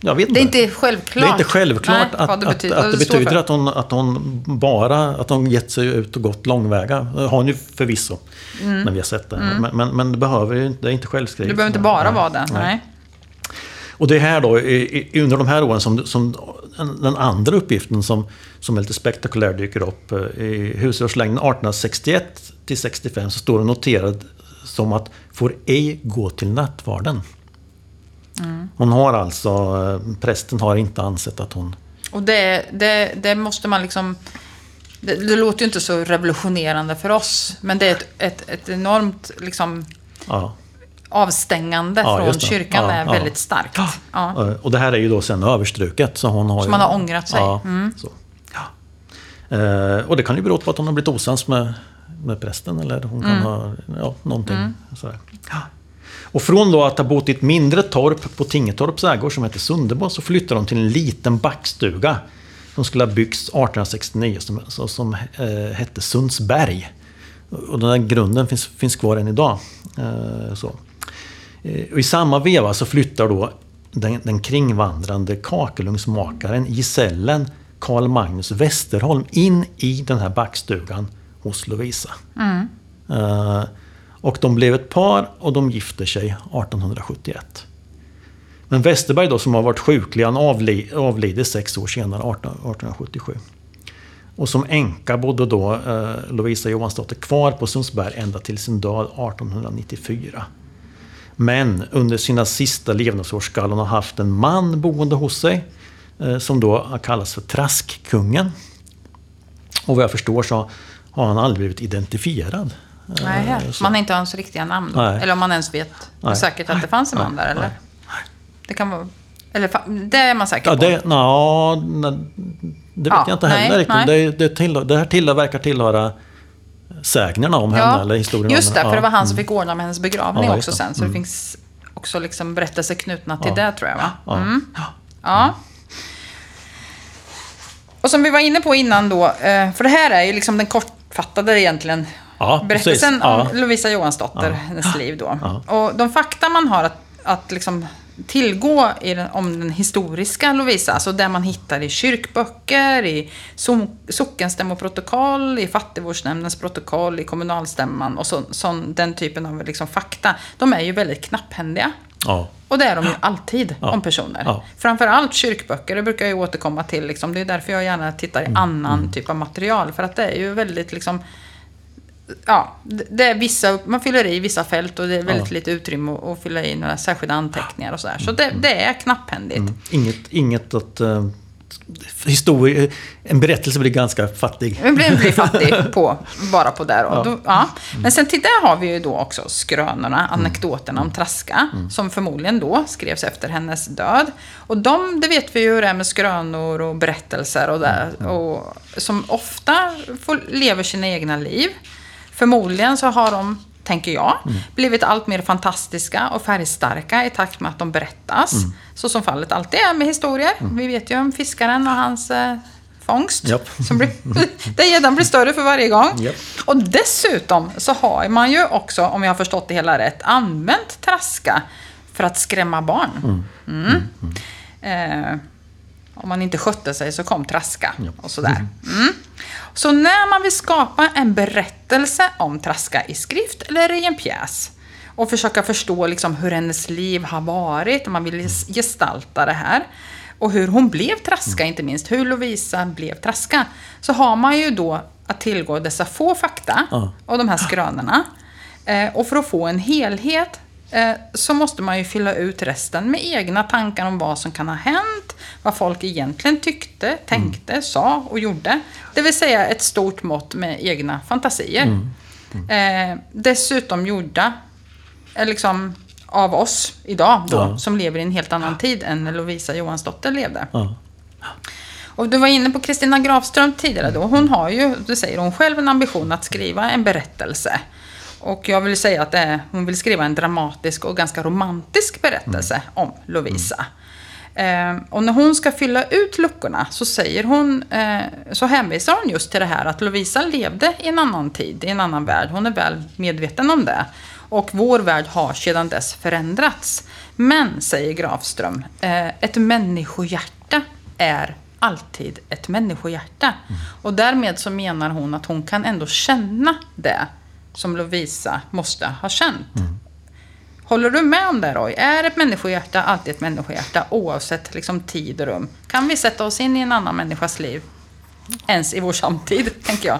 jag vet Det är inte. självklart. Det är inte självklart Nej, att, det att, betyder, att vad det betyder att hon, att hon bara att hon gett sig ut och gått långväga. Det har hon ju förvisso. När vi har sett det. Men, men, men det behöver ju det är inte självskrivet. Det behöver inte bara vara det. Nej. Nej. Och det är här då, under de här åren som, som den andra uppgiften som, som är lite spektakulär dyker upp. eh, I husrörslängden 1861 till 65 så står det noterad som att får ej gå till nattvarden. Mm. Hon har alltså, eh, prästen har inte ansett att hon Och det, det, det måste man liksom... Det, det låter ju inte så revolutionerande för oss. Men det är ett, ett, ett enormt liksom, Ja. avstängande Ja, från kyrkan Ja, är ja. väldigt starkt. Ja. Eh, Och det här är ju då sen överstruket. Så hon har Så ju, man har ångrat sig. Ja, Mm. så. Ja. Eh, och det kan ju bero på att hon har blivit osams med, med prästen eller hon kan Mm. ha ja, någonting sådär. Och från då att ha bott i ett mindre torp på Tingetorps ägor som heter Sundebo så flyttar de till en liten backstuga som skulle ha byggts 1869 som, som eh, hette Sundsberg. Och den här grunden finns, finns kvar än idag. Eh, så. Eh, Och I samma veva så flyttar då den, den kringvandrande kakelugnsmakaren Gisellen Karl Magnus Westerholm in i den här backstugan hos Lovisa. Eh, och de blev ett par och de gifter sig 1871. Men Westerberg då som har varit sjuklig, han avli, avlider sex år senare, 18, 1877. Och som änka bodde då eh, Lovisa Johansdotter kvar på Sundsberg ända till sin död 1894. Men under sina sista levnadsår skall hon ha haft en man boende hos sig eh, som då har kallats för Traskkungen. Och vad jag förstår så har han aldrig blivit identifierad. Eh, Nej, så- man har inte hans riktiga namn. Nej. Eller om man ens vet Nej. säkert att det fanns en man där. Eller? Det kan vara... Eller det är man säker Ja, på. det, nej, det vet Ja, jag inte heller nej, riktigt. nej. Det, det, tillhör, det här tillhör, verkar tillhöra sägnerna om henne, eller historien just det, för det var han som fick ordna med hennes begravning också. Mm. sen. Så det finns också liksom berättelser knutna till det tror jag. Va? Ja. Mm. Ja. Och som vi var inne på innan då, eh, för det här är ju liksom den kortfattade egentligen Ja, berättelsen precis. om Ja. Lovisa Johansdotter, hennes liv då. Ja. Och de fakta man har att, att liksom tillgå den, om den historiska Lovisa, alltså det man hittar i kyrkböcker, i so, sockenstämmoprotokoll, i fattigvårdsnämndens protokoll, i kommunalstämman och så, sån, den typen av liksom fakta, de är ju väldigt knapphändiga. Ja. Och det är de ju alltid Ja. om personer. Ja. Framförallt kyrkböcker, det brukar jag ju återkomma till. Liksom. Det är därför jag gärna tittar Mm. i annan typ av material. För att det är ju väldigt liksom... Ja, det det är vissa, man fyller i vissa fält och det är väldigt Ja. lite utrymme att, fylla i några särskilda anteckningar och sådär. Så det, det är knapphändigt. Mm. Inget, inget att eh, historia, en berättelse blir ganska fattig. Den blir, blir fattig [LAUGHS] på, bara på där. Och då, ja. Men sen till det har vi ju då också skrönorna, anekdoterna om Traska. Som förmodligen då skrevs efter hennes död. Och de, det vet vi ju hur det är med skrönor och berättelser och där. Och, som ofta får, lever sina egna liv. Förmodligen så har de tänker jag, mm. blivit allt mer fantastiska och färgstarka i takt med att de berättas. Mm. Så som fallet alltid är med historier. Mm. Vi vet ju om fiskaren och hans eh, fångst. Yep. Som blir, [LAUGHS] där gäddan blir större för varje gång. Yep. Och dessutom så har man ju också, om jag har förstått det hela rätt, använt traska för att skrämma barn. Mm. Mm. Mm. Eh, om man inte skötte sig så kom Traska och sådär. Mm. Så när man vill skapa en berättelse om Traska i skrift eller i en pjäs och försöka förstå liksom hur hennes liv har varit, man vill gestalta det här och hur hon blev Traska, mm. inte minst, hur Lovisa blev Traska, så har man ju då att tillgå dessa få fakta och de här skrönorna. Eh, och för att få en helhet så måste man ju fylla ut resten med egna tankar om vad som kan ha hänt, vad folk egentligen tyckte, tänkte, mm. sa och gjorde. Det vill säga ett stort mått med egna fantasier. Mm. Mm. Eh, dessutom gjorda eh, liksom, av oss idag, då, ja. som lever i en helt annan tid än när Lovisa Johansdotter levde. Ja. Och du var inne på Kristina Grafström tidigare då. Hon har ju, det säger hon själv, en ambition att skriva en berättelse. Och jag vill säga att det är, hon vill skriva en dramatisk och ganska romantisk berättelse mm. om Lovisa. Mm. Eh, och när hon ska fylla ut luckorna så säger hon, eh, så hänvisar hon just till det här att Lovisa levde i en annan tid, i en annan värld. Hon är väl medveten om det. Och vår värld har sedan dess förändrats. Men, säger Grafström, eh, ett människohjärta är alltid ett människohjärta. Mm. Och därmed så menar hon att hon kan ändå känna det som Lovisa måste ha känt. Mm. Håller du med om det Roy? Är ett människohjärta alltid ett människohjärta oavsett liksom, tid och rum? Kan vi sätta oss in i en annan människas liv? Ens i vår samtid, [LAUGHS] tänker jag.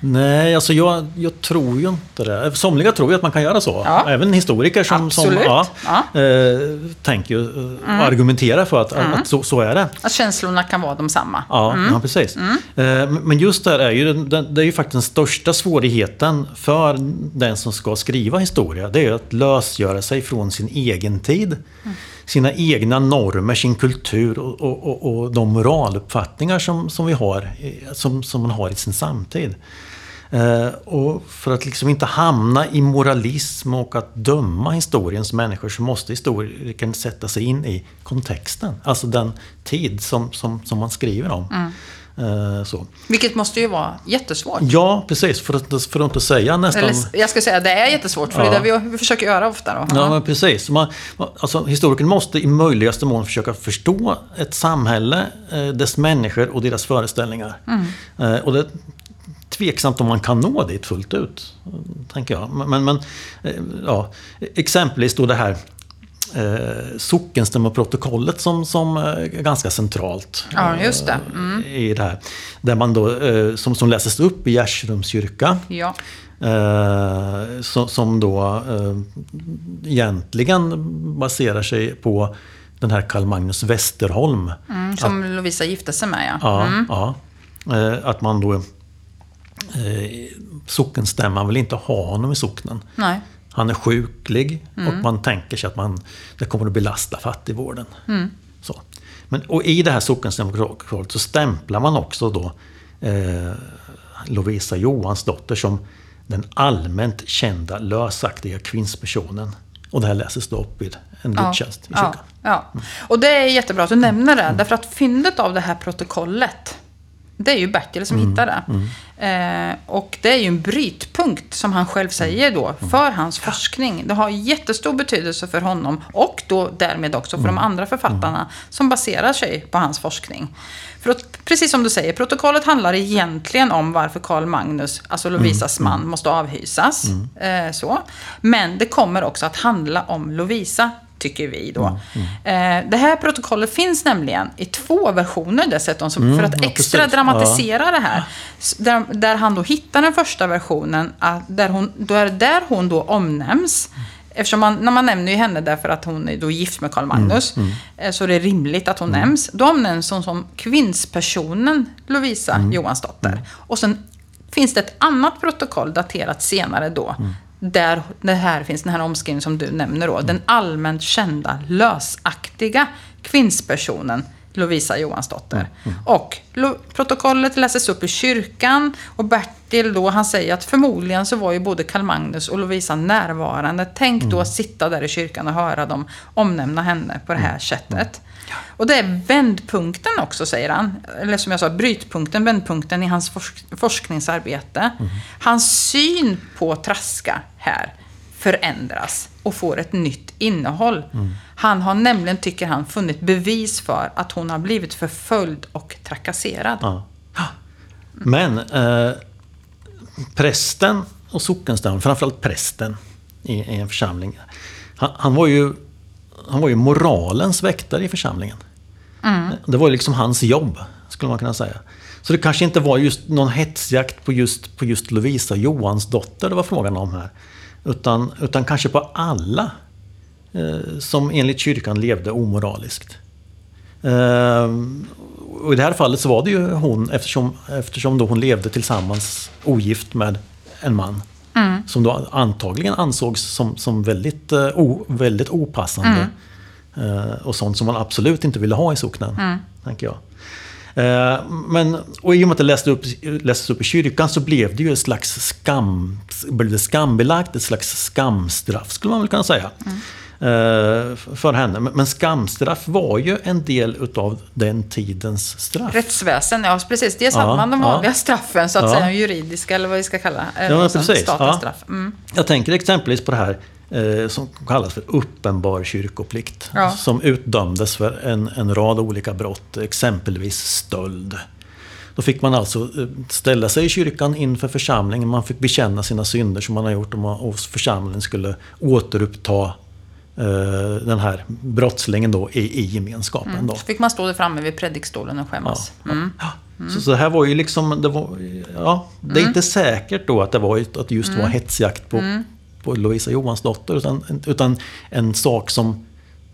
Nej, alltså jag, jag tror ju inte det. Somliga tror ju att man kan göra så. Ja. Även historiker som, som ja, ja. Eh, tänker ju, eh, mm. argumenterar för att, mm. att så, så, är det. Att känslorna kan vara de samma. Ja, mm. ja precis. Mm. Eh, men just det är ju, det, det är ju faktiskt den största svårigheten för den som ska skriva historia. Det är att lösgöra sig från sin egen tid. Mm sina egna normer, sin kultur och, och, och, de moraluppfattningar som, som vi har, som, som man har i sin samtid. Eh, och för att liksom inte hamna i moralism och att döma historiens människor så måste historikern sätta sig in i kontexten. Alltså den tid som, som, som man skriver om. Mm. Eh, så. Vilket måste ju vara jättesvårt. Ja, precis. För att, för att inte säga nästan... Eller, jag ska säga det är jättesvårt, för ja. det är det vi, vi försöker göra ofta. Då. Ja, men precis. Man, alltså, historikern måste i möjligaste mån försöka förstå ett samhälle, eh, dess människor och deras föreställningar. Mm. Och det, tveksamt om man kan nå dit fullt ut, tänker jag. Men, men ja, exempelvis då det här eh, sockenstämmoprotokollet som, som är ganska centralt. Ja, just det. Mm. I det här. Där man då, eh, som, som läses upp i Gärsrums kyrka. Ja. Eh, som, som då eh, egentligen baserar sig på den här Karl Magnus Westerholm. Mm, som att, Lovisa gifte sig med, ja. Mm. ja, ja eh, att man då... Eh, sockenstämman vill inte ha honom i socknen. Nej. Han är sjuklig mm. och man tänker sig att man, det kommer att belasta fattigvården. Mm. Så. Men, och i det här sockensdemokratiet så stämplar man också då eh, Lovisa Johansdotter som den allmänt kända lösaktiga kvinnspersonen. Och det här läses då upp vid en gudstjänst ja, i kyrkan. Ja, ja. Och det är jättebra att du nämner det, mm. därför att fyndet av det här protokollet det är ju Bertil som mm, hittar det. Mm. Eh, och det är ju en brytpunkt, som han själv säger då, mm. för hans forskning. Det har jättestor betydelse för honom och då därmed också för de mm. andra författarna mm. som baserar sig på hans forskning. För att, precis som du säger, protokollet handlar egentligen om varför Karl Magnus, alltså Lovisas man, måste avhysas. Eh, så. Men det kommer också att handla om Lovisa tycker vi då. Mm, mm. Eh, det här protokollet finns nämligen i två versioner dessutom, mm, för att extra ja, dramatisera ja. det här. Där, där, han då hittar den första versionen, där hon, där, där hon då omnämns Eftersom man, när man nämner ju henne därför att hon är då gift med Karl Magnus, eh, så är det rimligt att hon nämns. Då omnämns hon som kvinnspersonen Lovisa Johansdotter. Och sen finns det ett annat protokoll daterat senare då, där det här finns den här omskrivningen som du nämner då. Den allmänt kända lösaktiga kvinnspersonen Lovisa Johansdotter. Och lo- protokollet läses upp i kyrkan och Bertil då, han säger att förmodligen så var ju både Karl Magnus och Lovisa närvarande. Tänk då att sitta där i kyrkan och höra dem omnämna henne på det här sättet. Och det är vändpunkten också, säger han. Eller som jag sa, brytpunkten, vändpunkten i hans forsk- forskningsarbete. Hans syn på Traska här förändras och får ett nytt innehåll. Han har nämligen, tycker han, funnit bevis för att hon har blivit förföljd och trakasserad. Ja. Men eh, prästen och sockenstammen, framförallt prästen i, i en församling. Han, han, var ju, han var ju moralens väktare i församlingen. Det var liksom hans jobb, skulle man kunna säga. Så det kanske inte var just någon hetsjakt på just, på just Lovisa Johansdotter det var frågan om här. Utan, utan kanske på alla eh, som enligt kyrkan levde omoraliskt. Ehm, och I det här fallet så var det ju hon eftersom, eftersom då hon levde tillsammans ogift med en man. Som då antagligen ansågs som, som väldigt, eh, o, väldigt opassande. Eh, och sånt som man absolut inte ville ha i socknen. Tänker jag. Eh, Men, och i och med att det lästes upp, lästes upp i kyrkan så blev det ju ett slags skam, blev det skambelagt, ett slags skamstraff skulle man väl kunna säga. eh, För henne. Men- skamstraff var ju en del utav den tidens straff. Rättsväsen, ja precis. Dels hade Ja, man de ja. vanliga straffen, så att Ja. säga, juridiska eller vad vi ska kalla eh, Ja, som precis. statens Ja. straff. Mm. Jag tänker exempelvis på det här eh, som kallas för uppenbar kyrkoplikt. Ja. Som utdömdes för en, en rad olika brott, exempelvis stöld. Då fick man alltså eh, ställa sig i kyrkan inför församlingen. Man fick bekänna sina synder som man har gjort och församlingen skulle återuppta eh, den här brottslingen då i, i gemenskapen. Då. Så fick man stå där framme vid predikstolen och skämmas. Mm. Så, så det här var ju liksom, det, var, ja, det är inte säkert då att det var att just var hetsjakt på, på Lovisa Johansdotter. Utan, utan en sak som,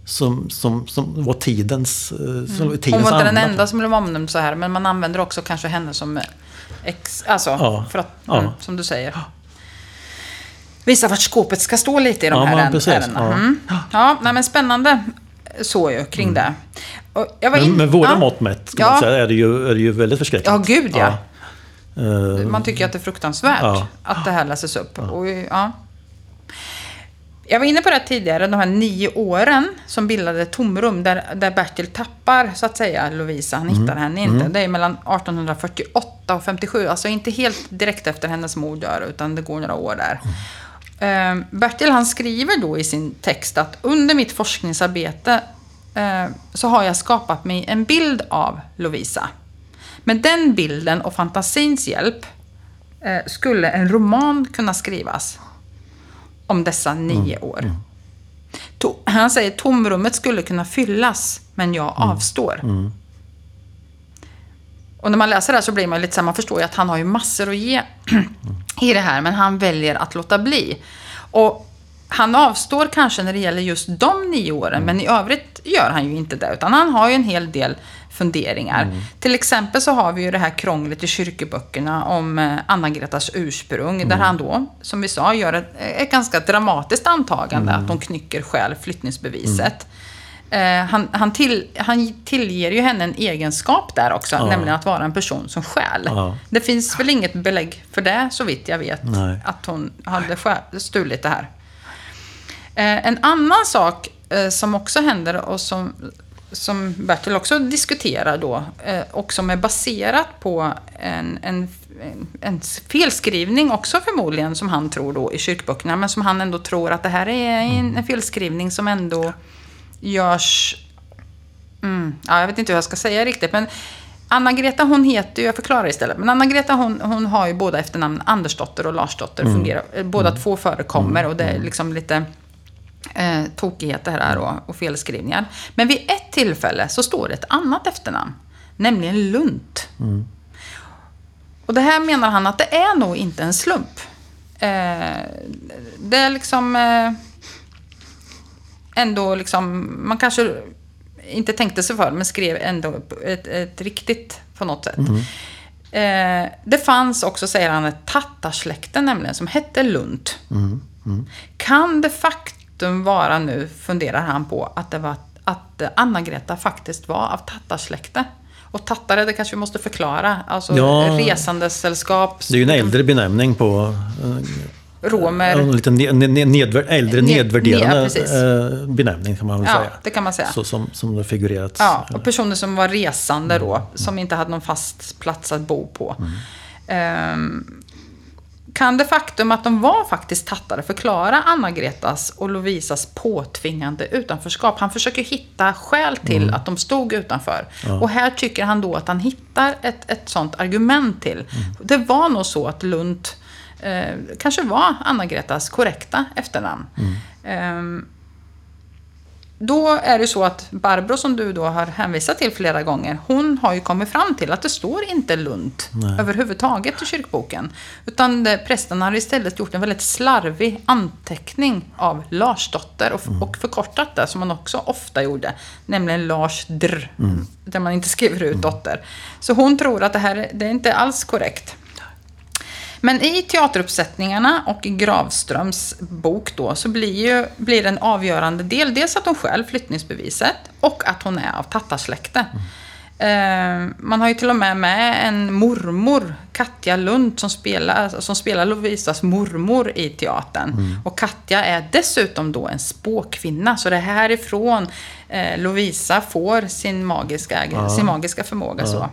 som, som, som var tidens, eh, som var tidens Hon var inte den enda som blev omnämnd så här, men man använder också kanske henne som ex... Alltså, Ja. för att, Ja. mm, som du säger. Visa vart skåpet ska stå lite i de Ja, här men precis. ärendena. Ja. Mm. Ja, nej, men spännande så ju kring det. Och jag var Men in- med våra ja. mått mätt ska Ja. säga, är, det ju, är det ju väldigt förskräckligt. Ja, gud ja. Eh, Man tycker att det är fruktansvärt Ja. att det här läses upp. Och, ja. Jag var inne på det tidigare, de här nio åren som bildade ett tomrum där, där Bertil tappar, så att säga, Lovisa. Han hittar henne inte. Det är mellan 1848 och 57, alltså inte helt direkt efter hennes mord dör, utan det går några år där. Eh, Bertil han skriver då i sin text att under mitt forskningsarbete eh, så har jag skapat mig en bild av Lovisa. Med den bilden och fantasins hjälp eh, skulle en roman kunna skrivas om dessa nio år. To- han säger tomrummet skulle kunna fyllas, men jag avstår. Och när man läser det här så blir man lite så här, man förstår ju att han har ju massor att ge i det här, men han väljer att låta bli. Och han avstår kanske när det gäller just de nio åren, men i övrigt gör han ju inte det, utan han har ju en hel del funderingar. Till exempel så har vi ju det här krånglet i kyrkoböckerna om eh, Anna-Gretas ursprung, där han då, som vi sa, gör ett, ett ganska dramatiskt antagande att hon knycker själv flyttningsbeviset. Eh, han, han, till, han tillger ju henne en egenskap där också, nämligen att vara en person som stjäl. Ja. Det finns väl inget belägg för det, så vitt jag vet, Nej. att hon hade stulit det här. Eh, en annan sak eh, som också händer och som, som Bertil också diskuterar då och som är baserat på en, en, en, en felskrivning också förmodligen som han tror då i kyrkböckerna men som han ändå tror att det här är en, en felskrivning som ändå görs... Mm, ja, jag vet inte hur jag ska säga riktigt men Anna-Greta hon heter ju, jag förklarar istället, men Anna-Greta hon, hon har ju båda efternamn Andersdotter och Larsdotter. Fungerar, eh, båda två förekommer och det är liksom lite eh, tokigheter här och, och felskrivningar. Men vid ett tillfälle så står det ett annat efternamn, nämligen Lunt. Och det här menar han att det är nog inte en slump. Eh, det är liksom... Eh, ändå liksom, man kanske inte tänkte sig för, men skrev ändå ett, ett riktigt på något sätt. Eh, det fanns också, säger han, ett tattarsläkte nämligen som hette Lund. Kan det faktum vara nu, funderar han på, att det var att Anna-Greta faktiskt var av tattarsläkte? Och tattare, det kanske vi måste förklara. Alltså Ja. resandesällskap, Det är ju en äldre benämning på romer. en lite ned, ned, nedvär, äldre Ned- nedvärderande ja, eh, benämning kan man väl Ja, säga. det kan man säga. Så som, som det figurerat. Ja, och personer som var resande då, som inte hade någon fast plats att bo på. Ehm, kan det faktum att de var faktiskt tattare förklara Anna-Gretas och Lovisas påtvingande utanförskap? Han försöker hitta skäl till att de stod utanför. Och här tycker han då att han hittar ett, ett sånt argument till. Det var nog så att Lund eh, kanske var Anna-Gretas korrekta efternamn. Ehm, då är det så att Barbro som du då har hänvisat till flera gånger, hon har ju kommit fram till att det står inte Lund överhuvudtaget i kyrkboken. Utan prästen har istället gjort en väldigt slarvig anteckning av Larsdotter och, och förkortat det som man också ofta gjorde, nämligen Lars Dr, där man inte skriver ut dotter. Så hon tror att det här är- det är inte alls korrekt. Men i teateruppsättningarna och i Gravströms bok då så blir, ju, blir en avgörande del dels att hon själv flyttningsbeviset och att hon är av tattarsläkte. Eh, man har ju till och med med en mormor, Katja Lund, som spelar, som spelar Lovisas mormor i teatern. Och Katja är dessutom då en spåkvinna, så det är härifrån eh, Lovisa får sin magiska, sin magiska förmåga. Så.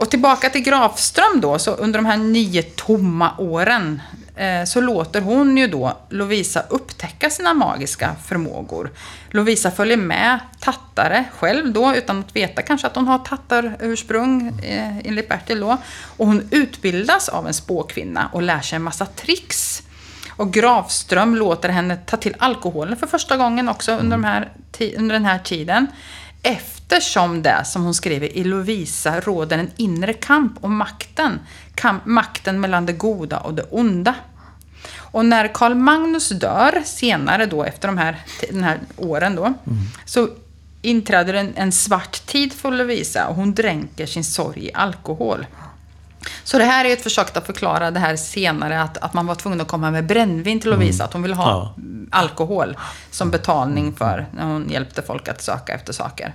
Och tillbaka till Grafström då, så under de här nio tomma åren eh, så låter hon ju då Lovisa upptäcka sina magiska förmågor. Lovisa följer med tattare själv då, utan att veta kanske att hon har tattarursprung, eh, enligt Bertil då. Och hon utbildas av en spåkvinna och lär sig en massa tricks. Och Grafström låter henne ta till alkoholen för första gången också under, de här, under den här tiden. Eftersom det, som hon skriver, i Lovisa råder en inre kamp om makten. Kamp, makten mellan det goda och det onda. Och när Karl Magnus dör, senare då, efter de här, den här åren då, så inträder en, en svart tid för Lovisa och hon dränker sin sorg i alkohol. Så det här är ett försök att förklara det här senare, att, att man var tvungen att komma med brännvin till Lovisa, att hon ville ha Ja. alkohol som betalning för när hon hjälpte folk att söka efter saker.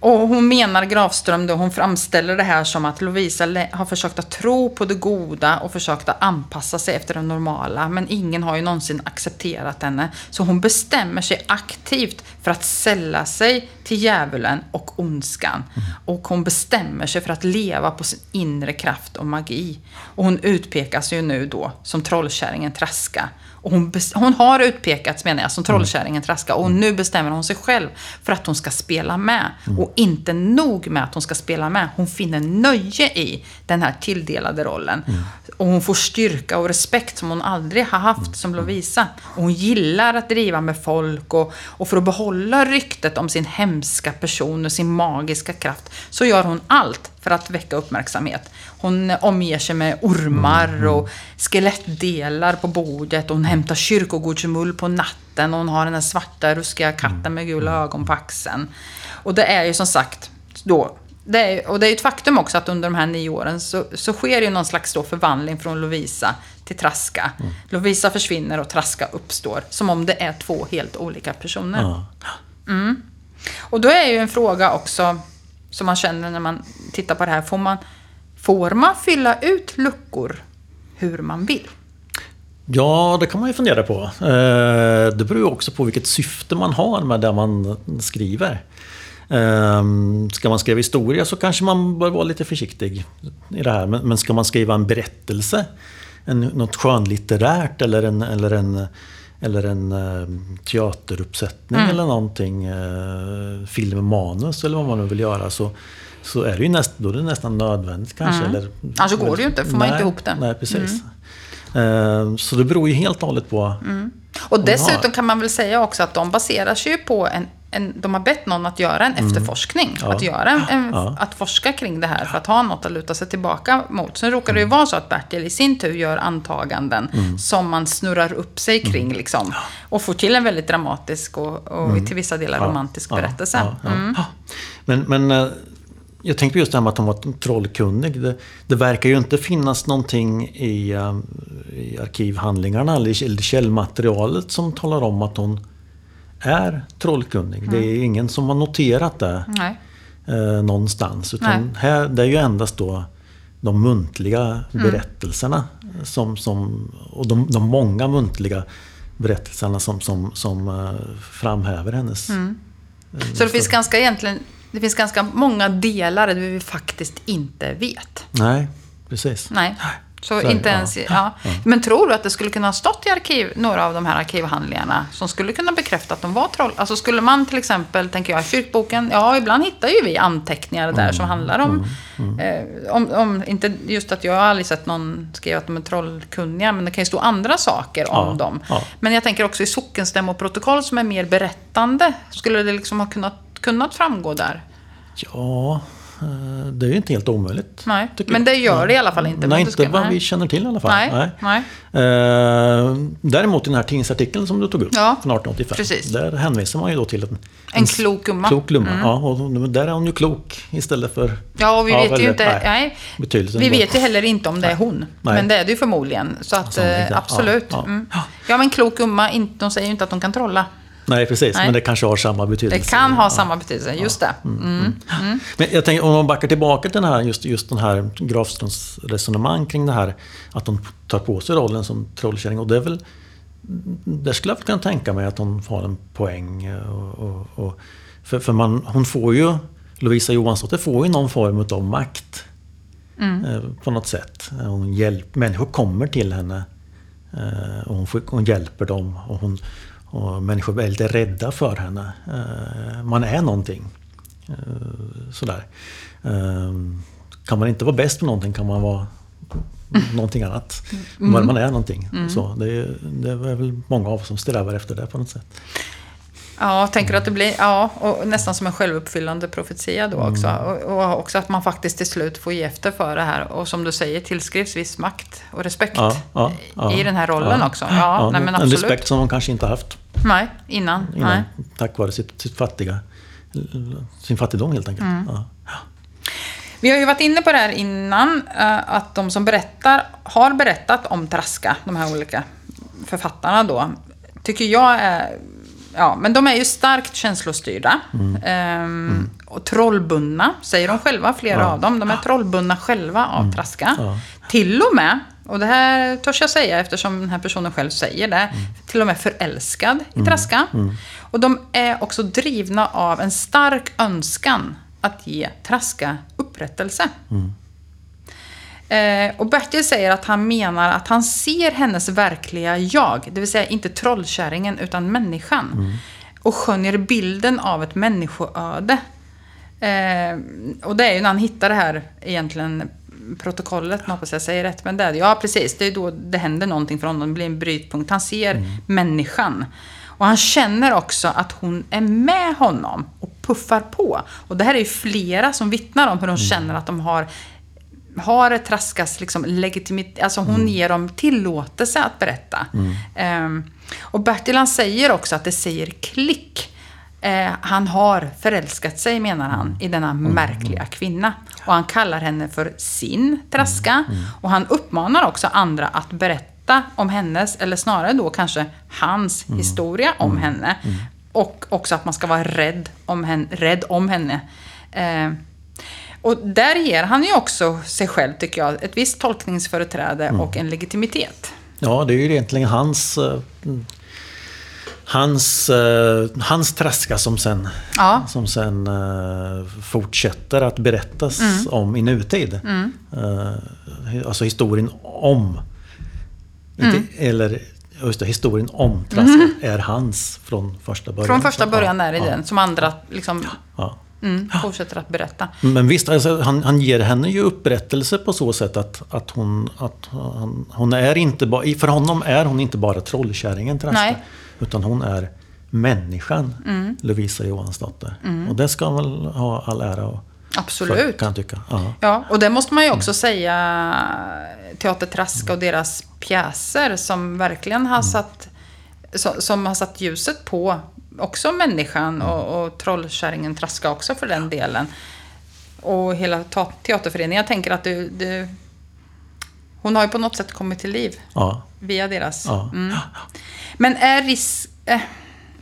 Och hon menar Grafström då, hon framställer det här som att Lovisa har försökt att tro på det goda och försökt att anpassa sig efter det normala. Men ingen har ju någonsin accepterat henne. Så hon bestämmer sig aktivt för att sälla sig till djävulen och ondskan. Och hon bestämmer sig för att leva på sin inre kraft och magi. Och hon utpekas ju nu då som trollkärringen Traska. Och hon, hon har utpekats menar jag som trollkärringen Traska och nu bestämmer hon sig själv för att hon ska spela med. Och inte nog med att hon ska spela med, hon finner nöje i den här tilldelade rollen. Och hon får styrka och respekt som hon aldrig har haft som Lovisa. Och hon gillar att driva med folk och, och för att behålla ryktet om sin hemska person och sin magiska kraft så gör hon allt för att väcka uppmärksamhet. Hon omger sig med ormar och skelettdelar på bordet. Och hon hämtar kyrkogårdsmull på natten. Och hon har den här svarta ruskiga katten med gula ögon på axeln. Och det är ju som sagt då det är, och det är ett faktum också att under de här nio åren så, så sker ju någon slags förvandling från Lovisa till Traska. Lovisa försvinner och Traska uppstår. Som om det är två helt olika personer. Ja. Och då är ju en fråga också, som man känner när man tittar på det här. Får man, får man fylla ut luckor hur man vill? Ja, det kan man ju fundera på. Eh, det beror ju också på vilket syfte man har med det man skriver. Eh, ska man skriva historia så kanske man bör vara lite försiktig i det här. Men men ska man skriva en berättelse, en, något skönlitterärt eller en, eller en, eller en eh, teateruppsättning eller någonting, eh, filmmanus eller vad man nu vill göra så, så är det ju näst, då är det nästan nödvändigt kanske. Eller, Annars går det ju inte, får man nej, inte ihop det. Nej, precis. Eh, Så det beror ju helt och hållet på... Och dessutom kan man väl säga också att de baserar sig ju på en en, de har bett någon att göra en efterforskning. Mm. Att, göra en, en, Ja. att forska kring det här för att ha något att luta sig tillbaka mot. Sen råkar det Mm. ju vara så att Bertil i sin tur gör antaganden som man snurrar upp sig Mm. kring. Liksom, och får till en väldigt dramatisk och, och till vissa delar romantisk berättelse. Mm. Ja, Mm. ja. Men, men eh, jag tänkte just det här med att hon var trollkunnig. Det, det verkar ju inte finnas någonting i, eh, i arkivhandlingarna eller i eller källmaterialet som talar om att hon är trollkunnig. Det Mm. är ingen som har noterat det eh, någonstans. Utan Nej. här, det är ju endast då de muntliga Mm. berättelserna som, som, och de, de många muntliga berättelserna som, som, som eh, framhäver hennes Mm. Så det finns, ganska egentligen, det finns ganska många delar där vi faktiskt inte vet. Nej, precis. Nej. Så det, inte ja. ens, ja. Men tror du att det skulle kunna ha stått i arkiv, några av de här arkivhandlingarna som skulle kunna bekräfta att de var troll? Alltså skulle man till exempel, tänker jag, kyrkboken, ja ibland hittar ju vi anteckningar där som handlar om, Eh, om, om, inte just att jag har aldrig sett någon skriva att de är trollkunniga, men det kan ju stå andra saker om Ja, dem. ja. Men jag tänker också i sockenstämmoprotokoll som är mer berättande, skulle det liksom ha kunnat, kunnat framgå där? Ja, det är ju inte helt omöjligt. Nej, men det gör det i alla fall inte. Nej, inte vad nej. vi känner till i alla fall. Nej, nej. Eh, däremot i den här tidningsartikeln som du tog upp Ja, från 1885. precis. Där hänvisar man ju då till en, En klok gumma. Mm. Klok gumma. Ja, och där är hon ju klok istället för... Ja, och vi Ja, vet ju eller- inte... nej, Nej, vi vet ju heller inte om det är hon. Nej. Men det är det ju förmodligen. Så att, eh, ja. absolut. Ja, mm. ja men klok gumma, de säger ju inte att de kan trolla. Nej, precis. Nej. Men det kanske har samma Det betydelse. kan ha samma betydelse, just det. Mm. Men jag tänker, om man backar tillbaka till den här, just, just den här Grafströms resonemang kring det här att hon tar på sig rollen som trollkärring. Och det är väl... Där skulle jag kunna tänka mig att hon har en poäng. Och, och, och, för för man, hon får ju... Lovisa Johansdotter får ju någon form av makt. Eh, på något sätt. Hon hjälp, människor kommer till henne. Eh, och hon, hon hjälper dem. Och, hon, och människor är lite rädda för henne. Eh, man är någonting. Eh, sådär. Eh, kan man inte vara bäst på någonting kan man vara någonting annat. Men man är någonting. Så det, det är väl många av oss som strävar efter det på något sätt. Ja, tänker att det blir... Ja, och nästan som en självuppfyllande profetia då också. Mm. Och, och också att man faktiskt till slut får ge efter för det här. Och som du säger, tillskrivs viss makt och respekt Ja, ja, ja, i den här rollen också. Ja, nej, men en absolut. respekt som hon kanske inte haft Nej, innan. innan. Nej. Tack vare sitt, sitt fattiga, sin fattigdom helt enkelt. Mm. Vi har ju varit inne på det här innan, eh, att de som berättar, har berättat om Traska, de här olika författarna då, tycker jag är... Ja, men de är ju starkt känslostyrda. Ehm, Och trollbundna, säger de själva, flera Ja. av dem. De är trollbundna själva av Traska. Ja. Till och med, och det här törs jag säga eftersom den här personen själv säger det, till och med förälskad i Traska. Och de är också drivna av en stark önskan att ge Traska upprättelse. Eh, och Bertil säger att han menar att han ser hennes verkliga jag, det vill säga inte trollkärringen utan människan. Och skönjer bilden av ett människoöde. Eh, och det är ju när han hittar det här egentligen protokollet, man hoppas jag säger rätt, men det är. Ja, precis. Det är då det händer någonting för honom, det blir en brytpunkt. Han ser människan. Och han känner också att hon är med honom och puffar på. Och det här är ju flera som vittnar om hur de känner att de har har Traskas liksom legitimitet, alltså hon ger dem tillåtelse att berätta. Ehm, och Bertil han säger också att det säger klick. Eh, han har förälskat sig, menar han, i denna märkliga kvinna. Och han kallar henne för sin Traska. Och han uppmanar också andra att berätta om hennes, eller snarare då kanske hans historia om henne. Och också att man ska vara rädd om henne. Rädd om henne. Eh, och där ger han ju också sig själv, tycker jag, ett visst tolkningsföreträde och en legitimitet. Ja, det är ju egentligen hans... eh, Hans, eh, hans traska som sen, Ja. som sen eh, fortsätter att berättas Mm. om i nutid. Eh, alltså historien om. Mm. Inte, eller just det, historien om Traska är hans från första början. Från första början ja, är det ja, den, som andra liksom, Ja. Mm, fortsätter att berätta. Men visst, alltså, han, han ger henne ju upprättelse på så sätt att, att, hon, att han, hon är inte bara... För honom är hon inte bara trollkärringen Traska. Nej. Utan hon är människan Mm. Lovisa Johansdotter. Och det ska han väl ha all ära och Absolut. kan jag tycka. Ja. Ja, och det måste man ju också säga Teater Traska och deras pjäser som verkligen har satt, som, som har satt ljuset på också människan och, och trollkärringen Traska också för den delen. Och hela teaterföreningen. Jag tänker att du, du, hon har ju på något sätt kommit till liv Ja. via deras. Ja. Mm. Men är, ris eh,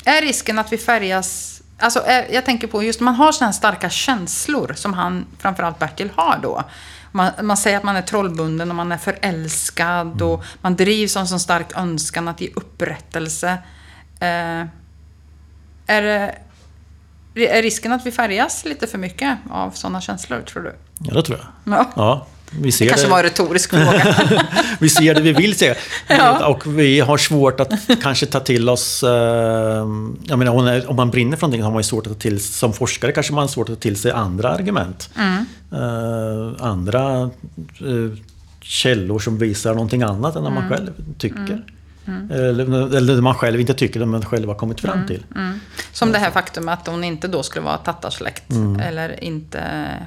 är risken att vi färgas... Alltså, är, jag tänker på just man har sådana här starka känslor som han, framförallt Bertil, har då. Man, man säger att man är trollbunden och man är förälskad och man drivs av en sån stark önskan att ge upprättelse. Eh, är, det- är risken att vi färgas lite för mycket av sådana känslor, tror du? ja, det tror jag. Ja. Ja, vi ser Det kanske det. var en retorisk fråga. [LAUGHS] vi ser det vi vill se. [LAUGHS] Ja. Och vi har svårt att kanske ta till oss... Eh, jag menar, om man- brinner för någonting har man ju svårt att ta till Som forskare kanske man har svårt att ta till sig andra argument. Mm. Eh, andra eh, källor som visar någonting annat än vad Mm. man själv tycker. Eller, eller det man själv inte tycker, men man själv har kommit Mm. fram till. Som det här faktum att hon inte då skulle vara tattarsläkt Mm. eller inte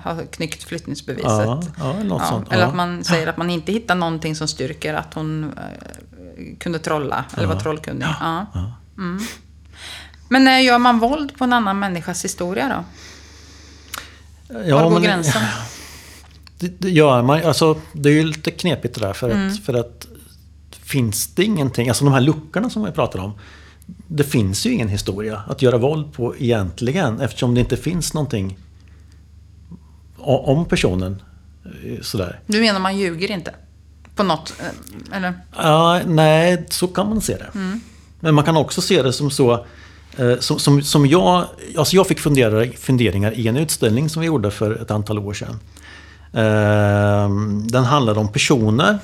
ha knyckt flyttningsbeviset. Ja, ja, eller Ja. Eller att man säger att man inte hittar någonting som styrker att hon eh, kunde trolla eller var trollkunnig. Mm. Men när gör man våld på en annan människas historia då? Ja, Var går men- gränsen? [LAUGHS] Det, det gör man alltså, Det är ju lite knepigt det där för Mm. att, för att finns det ingenting, alltså de här luckorna som vi pratar om. Det finns ju ingen historia att göra våld på egentligen eftersom det inte finns någonting om personen. eh, Sådär. Du menar man ljuger inte? På något? eh, Eller? Ja, nej, så kan man se det. Mm. Men man kan också se det som så eh, som, som, som jag, alltså jag fick fundera, funderingar i en utställning som vi gjorde för ett antal år sedan. Den handlade om personer,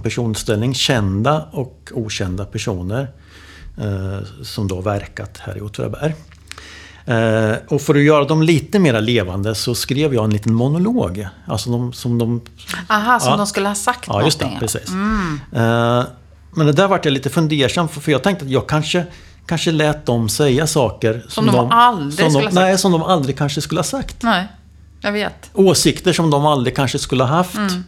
personställning, kända och okända personer eh, som då verkat här i Åtvidaberg. Eh, Och för att göra dem lite mer levande så skrev jag en liten monolog. Alltså de, som de Aha, som Ja. de skulle ha sagt Ja, just det. Precis. Eh, Men det där vart jag lite fundersam för, för jag tänkte att jag kanske, kanske lät dem säga saker Som de aldrig som de, skulle ha sagt. Nej, som de aldrig kanske skulle ha sagt. Nej, jag vet. Åsikter som de aldrig kanske skulle ha haft. Mm.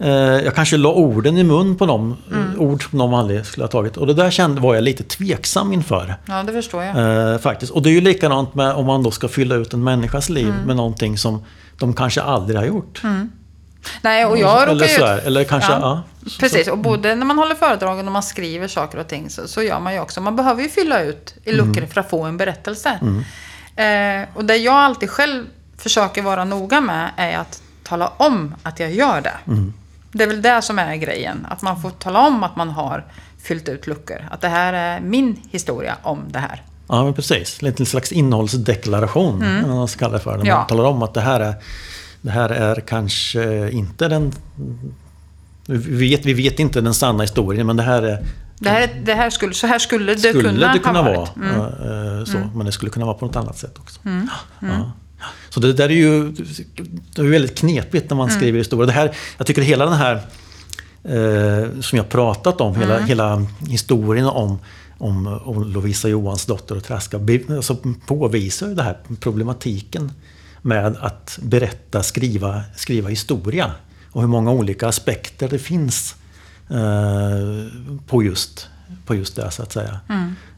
Eh, Jag kanske la orden i mun på dem, Mm. ord som de aldrig skulle ha tagit. Och det där kände, var jag lite tveksam inför. Ja, det förstår jag. Eh, faktiskt. Och det är ju likadant med om man då ska fylla ut en människas liv Mm. med någonting som de kanske aldrig har gjort. Nej, och jag eller råkar ju... så här, eller kanske, ja. Precis, och både när man håller föredrag och när man skriver saker och ting så, så gör man ju också. Man behöver ju fylla ut i luckor för att få en berättelse. Eh, och det jag alltid själv försöker vara noga med är att tala om att jag gör det. Det är väl det som är grejen. Att man får tala om att man har fyllt ut luckor. Att det här är min historia om det här. Ja, men precis. Lite en slags innehållsdeklaration, vad man ska kalla det för. Mm. Ja. man talar om att det här är, det här är kanske inte den... Vi vet, vi vet inte den sanna historien, men det här är... Det här, det här skulle, så här skulle det skulle kunna, det kunna ha vara. varit. Mm. eh, Så, Men det skulle kunna vara på något annat sätt också. Ja. Så det där är ju det är väldigt knepigt när man Mm. skriver historia. Det här, jag tycker hela den här eh, som jag pratat om, hela, Mm. hela historien om, om, om Lovisa Johansdotter och Traska alltså påvisar ju den här problematiken med att berätta, skriva, skriva historia. Och hur många olika aspekter det finns eh, på, just, på just det så att säga.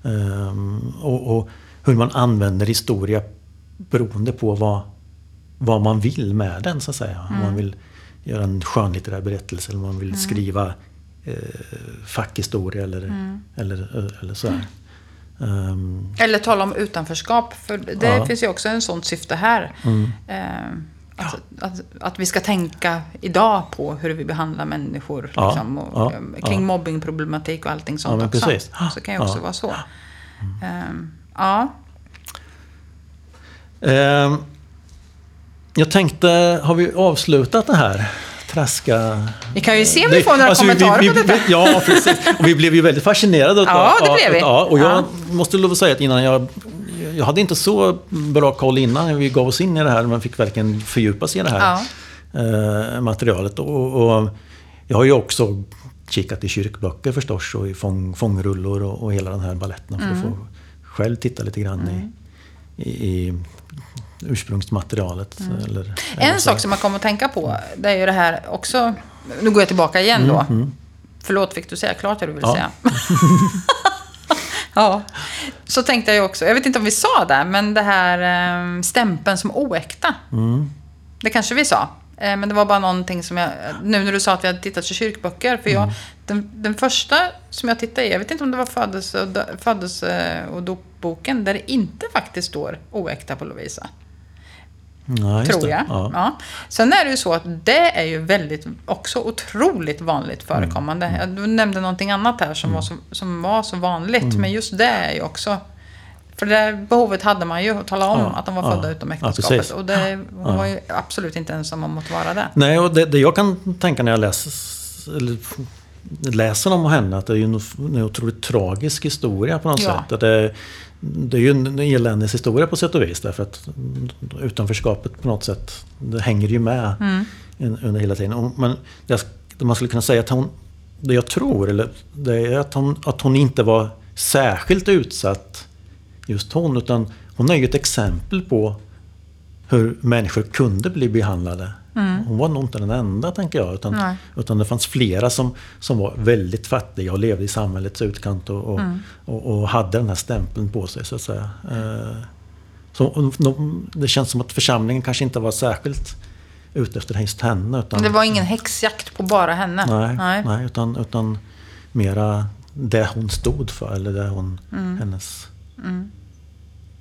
Ehm, och, och hur man använder historia beroende på vad, vad man vill med den så att säga. Om man vill göra en skönlitterär berättelse eller om man vill skriva eh, fackhistoria eller, eller, eller så här. Ehm, Eller tala om utanförskap, för det Ja. Mm. finns ju också en sån syfte här. Eh, att, att, att vi ska tänka idag på hur vi behandlar människor. Ja, Liksom, och, ja, kring ja. mobbingproblematik och allting sånt Ja, också. precis. Så kan ju också Ja. vara så. Eh, ja, ehm, jag tänkte, har vi avslutat det här? Traska... vi kan ju se om vi får några alltså, kommentarer vi, på vi, detta. vi, Ja, precis. Och vi blev ju väldigt fascinerade. Ja, det blev vi. Ja, och jag Ja. måste lov att säga att innan jag... Jag hade inte så bra koll innan vi gav oss in i det här. Man fick verkligen fördjupa sig i det här eh, materialet. Och, och jag har ju också kikat i kyrkböcker förstås och i fång, fångrullor och, och hela den här balletten för Mm. att få själv titta lite grann Mm. i, i, ursprungsmaterialet. Eller, eller Mm. En sak som man kommer att tänka på, det är ju det här också... Nu går jag tillbaka igen då. Förlåt, fick du säga klart det du vill Ja. säga? [LAUGHS] ja. Så tänkte jag också, jag vet inte om vi sa det, men det här eh, stämpeln som oäkta. Det kanske vi sa. Eh, men det var bara någonting som jag... Nu när du sa att vi hade tittat i kyrkböcker. För jag, den, den första som jag tittade i, jag vet inte om det var födelse och, dö- födelse och dopboken, där det inte faktiskt står oäkta på Lovisa. Ja, Tror jag. Ja. Ja. Sen är det ju så att det är ju väldigt, också otroligt vanligt förekommande. Mm. Du nämnde någonting annat här som, var, så, som var så vanligt. Mm. Men just det är ju också... För det där behovet hade man ju att tala om Ja, att de var ja. födda utom Ja, äktenskapet. precis. och det, hon var ju absolut inte ensam om att vara det. Nej, och det, det jag kan tänka när jag läser, läser om henne att det är ju en, otroligt tragisk historia på något Ja. sätt. Att det, det är ju en eländes historia på sätt och vis därför att utanförskapet på något sätt det hänger ju med Mm. under hela tiden. Men man skulle kunna säga att hon, det jag tror, eller det är att hon, att hon inte var särskilt utsatt just hon, utan hon är ju ett exempel på hur människor kunde bli behandlade. Hon var nog inte den enda, tänker jag. Utan, Nej. utan det fanns flera som, som var väldigt fattiga och levde i samhällets utkant och, och, och, och hade den här stämpeln på sig, så att säga. Eh, Så de, det känns som att församlingen kanske inte var särskilt ute efter just henne. Utan, Det var ingen häxjakt på bara henne. Nej, nej. utan, utan mera det hon stod för, eller det hon, Mm. hennes...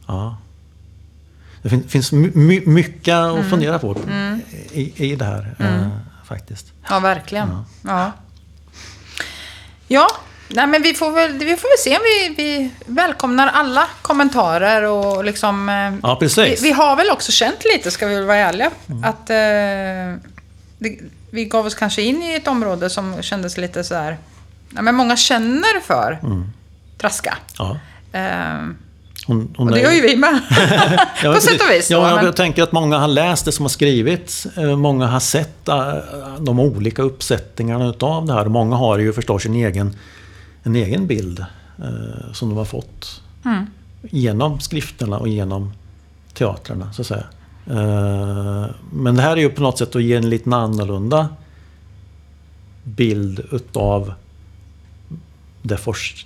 Ja. Det fin, finns my, my, mycket Mm. att fundera på i, i det här, eh, faktiskt. Ja, verkligen. Ja. Ja, nej, men vi får väl, vi får väl se vi, vi välkomnar alla kommentarer och liksom... eh, Ja, precis. Vi, vi har väl också känt lite, ska vi väl vara ärliga, att eh, det, vi gav oss kanske in i ett område som kändes lite så här... Ja, men många känner för Traska. Ja. Eh, Hon, hon och det gör ju vi med. [LAUGHS] Ja, På sätt och vis. Ja, då, jag men- tänker att många har läst det som har skrivits. Eh, Många har sett eh, de olika uppsättningarna utav det här. Många har ju förstås en egen, en egen bild eh, som de har fått Mm. genom skrifterna och genom teatrarna, så att säga. Eh, Men det här är ju på något sätt att ge en lite annorlunda bild utav det, forsk-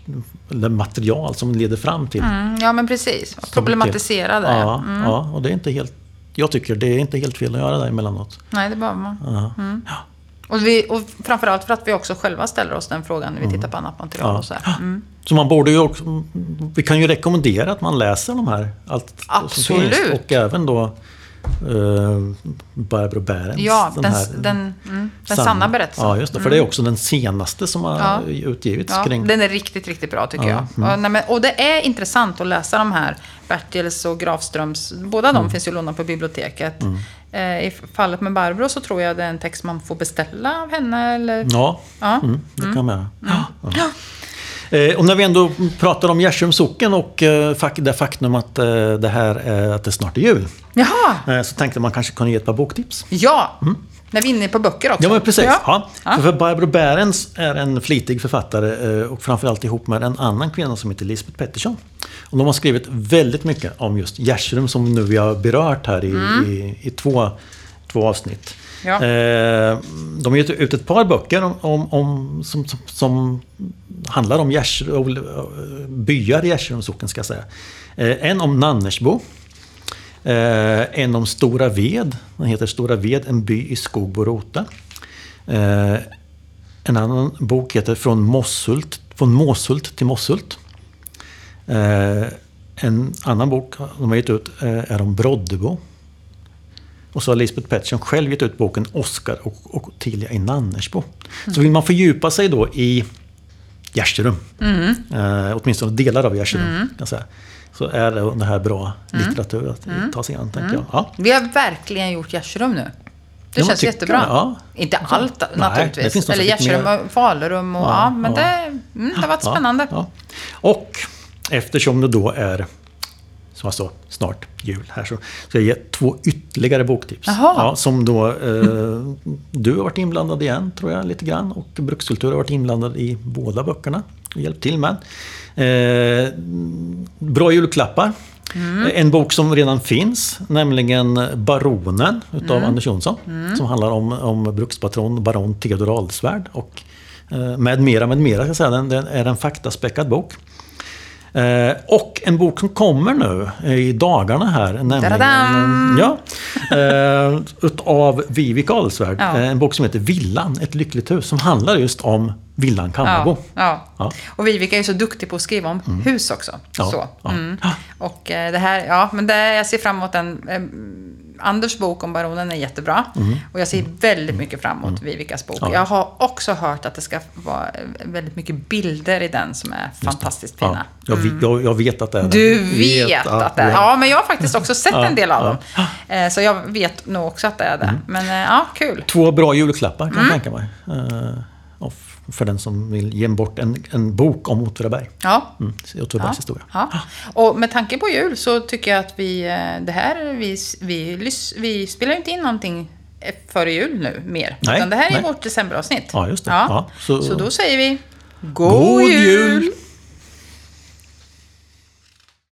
det material som leder fram till Mm, ja, men precis. Problematisera det. Ja, Mm. ja, och det är inte helt... Jag tycker det är inte helt fel att göra det emellanåt. Nej, det behöver man. Ja. Ja. Och, vi, och framförallt för att vi också själva ställer oss den frågan när vi tittar på annat material Ja. och så. Mm. Så man borde ju också... Vi kan ju rekommendera att man läser de här. Allt Absolut. Och även då uh, Barbro Behrens. Ja, den, här den, mm, den sanna, berättelsen. Ja, just det. För det är också den senaste som har Ja. utgivits Ja, kring... den är riktigt, riktigt bra tycker Ja, jag. Och, nej, men, och det är intressant att läsa de här Bertils och Grafströms. Båda Mm. de finns ju lånade på biblioteket. Eh, I fallet med Barbro så tror jag det är en text man får beställa av henne. Eller... Ja, Ja. Mm, det kan man göra. Eh, och när vi ändå pratar om Gärsums socken och eh, det faktum att eh, det här är, att det snart är jul. Jaha! Så tänkte man kanske kunde ge ett par boktips. Ja! När vi är inne på böcker också. Mm. Ja, men precis. Ja. Ja. För, Barbro Behrens är en flitig författare och framförallt ihop med en annan kvinna som heter Lisbeth Pettersson. Och de har skrivit väldigt mycket om just Gärsrum som nu vi har berört här i, i, i två, två avsnitt. Ja. Eh, de har gett ut ett par böcker om, om, om, som, som, som handlar om Gärsrum, eh, byar i Gärsrum socken ska jag säga. Eh, en om Nannersbo. Eh, en om Stora Ved. Den heter Stora Ved, en by i skog och rota. Eh, en annan bok heter Från, Mossult, Från Måshult till Mossult. Eh, en annan bok de har gett ut är om Broddebo. Och så har Lisbeth Pettersson själv gett ut boken Oskar och, och Ottilia i Nannersbo. Så vill man fördjupa sig då i Gärserum, eh, åtminstone delar av Gärserum, kan jag säga, så är det, här bra litteratur att ta sig an, tänker jag. Ja. Vi har verkligen gjort Gärserum nu. Det Ja, känns jättebra. det, ja. Inte allt Nej, naturligtvis. nog Eller Gärserum och Falurum och ja, Ja, men ja. Det, mm, det har varit spännande. Ja, ja. Och eftersom det då är sa, snart jul här så ska jag ge två ytterligare boktips. Ja, som då eh, du har varit inblandad igen tror jag lite grann och Brukskultur har varit inblandad i båda böckerna och hjälpt till med. Eh, bra julklappar. En bok som redan finns, nämligen Baronen utav Anders Jonsson. Som handlar om, om brukspatron baron Theodor Adelsvärd. Och eh, med mera, med mera. Ska jag säga. Den, den är en faktaspäckad bok. Eh, och en bok som kommer nu eh, i dagarna här. Nämligen, Tadadam! ja, eh, utav Vivek Adelsvärd. Ja. Eh, En bok som heter Villan, ett lyckligt hus. Som handlar just om Villan Kammarbo. Ja, ja. Och Vivek är ju så duktig på att skriva om hus också. Ja, Så. Mm. Och eh, det här, ja, men det, jag ser fram emot den. Eh, Anders bok om Baronen är jättebra. Och jag ser väldigt mycket fram emot Vivekas bok. Mm. Ja. Jag har också hört att det ska vara eh, väldigt mycket bilder i den som är fantastiskt Ja, fina. jag, vi- jag, jag vet att det är. Du vet att det är Ja, men jag har faktiskt också sett Ja, en del av ja. dem. Eh, Så jag vet nog också att det är det. Men eh, ja, kul. Två bra julklappar Mm. kan jag tänka mig. Eh, och f- för den som vill ge bort en, en bok om Åtvidaberg. Ja. Mm, Åtvidabergs historia. Ja. Och med tanke på jul så tycker jag att vi, eh, det här, vi, vi, vi spelar inte in någonting eh, före jul nu mer. Nej, utan det här är nej. vårt decemberavsnitt. Ja, just det. Ja. Ja, så... så- då säger vi God, God jul! jul!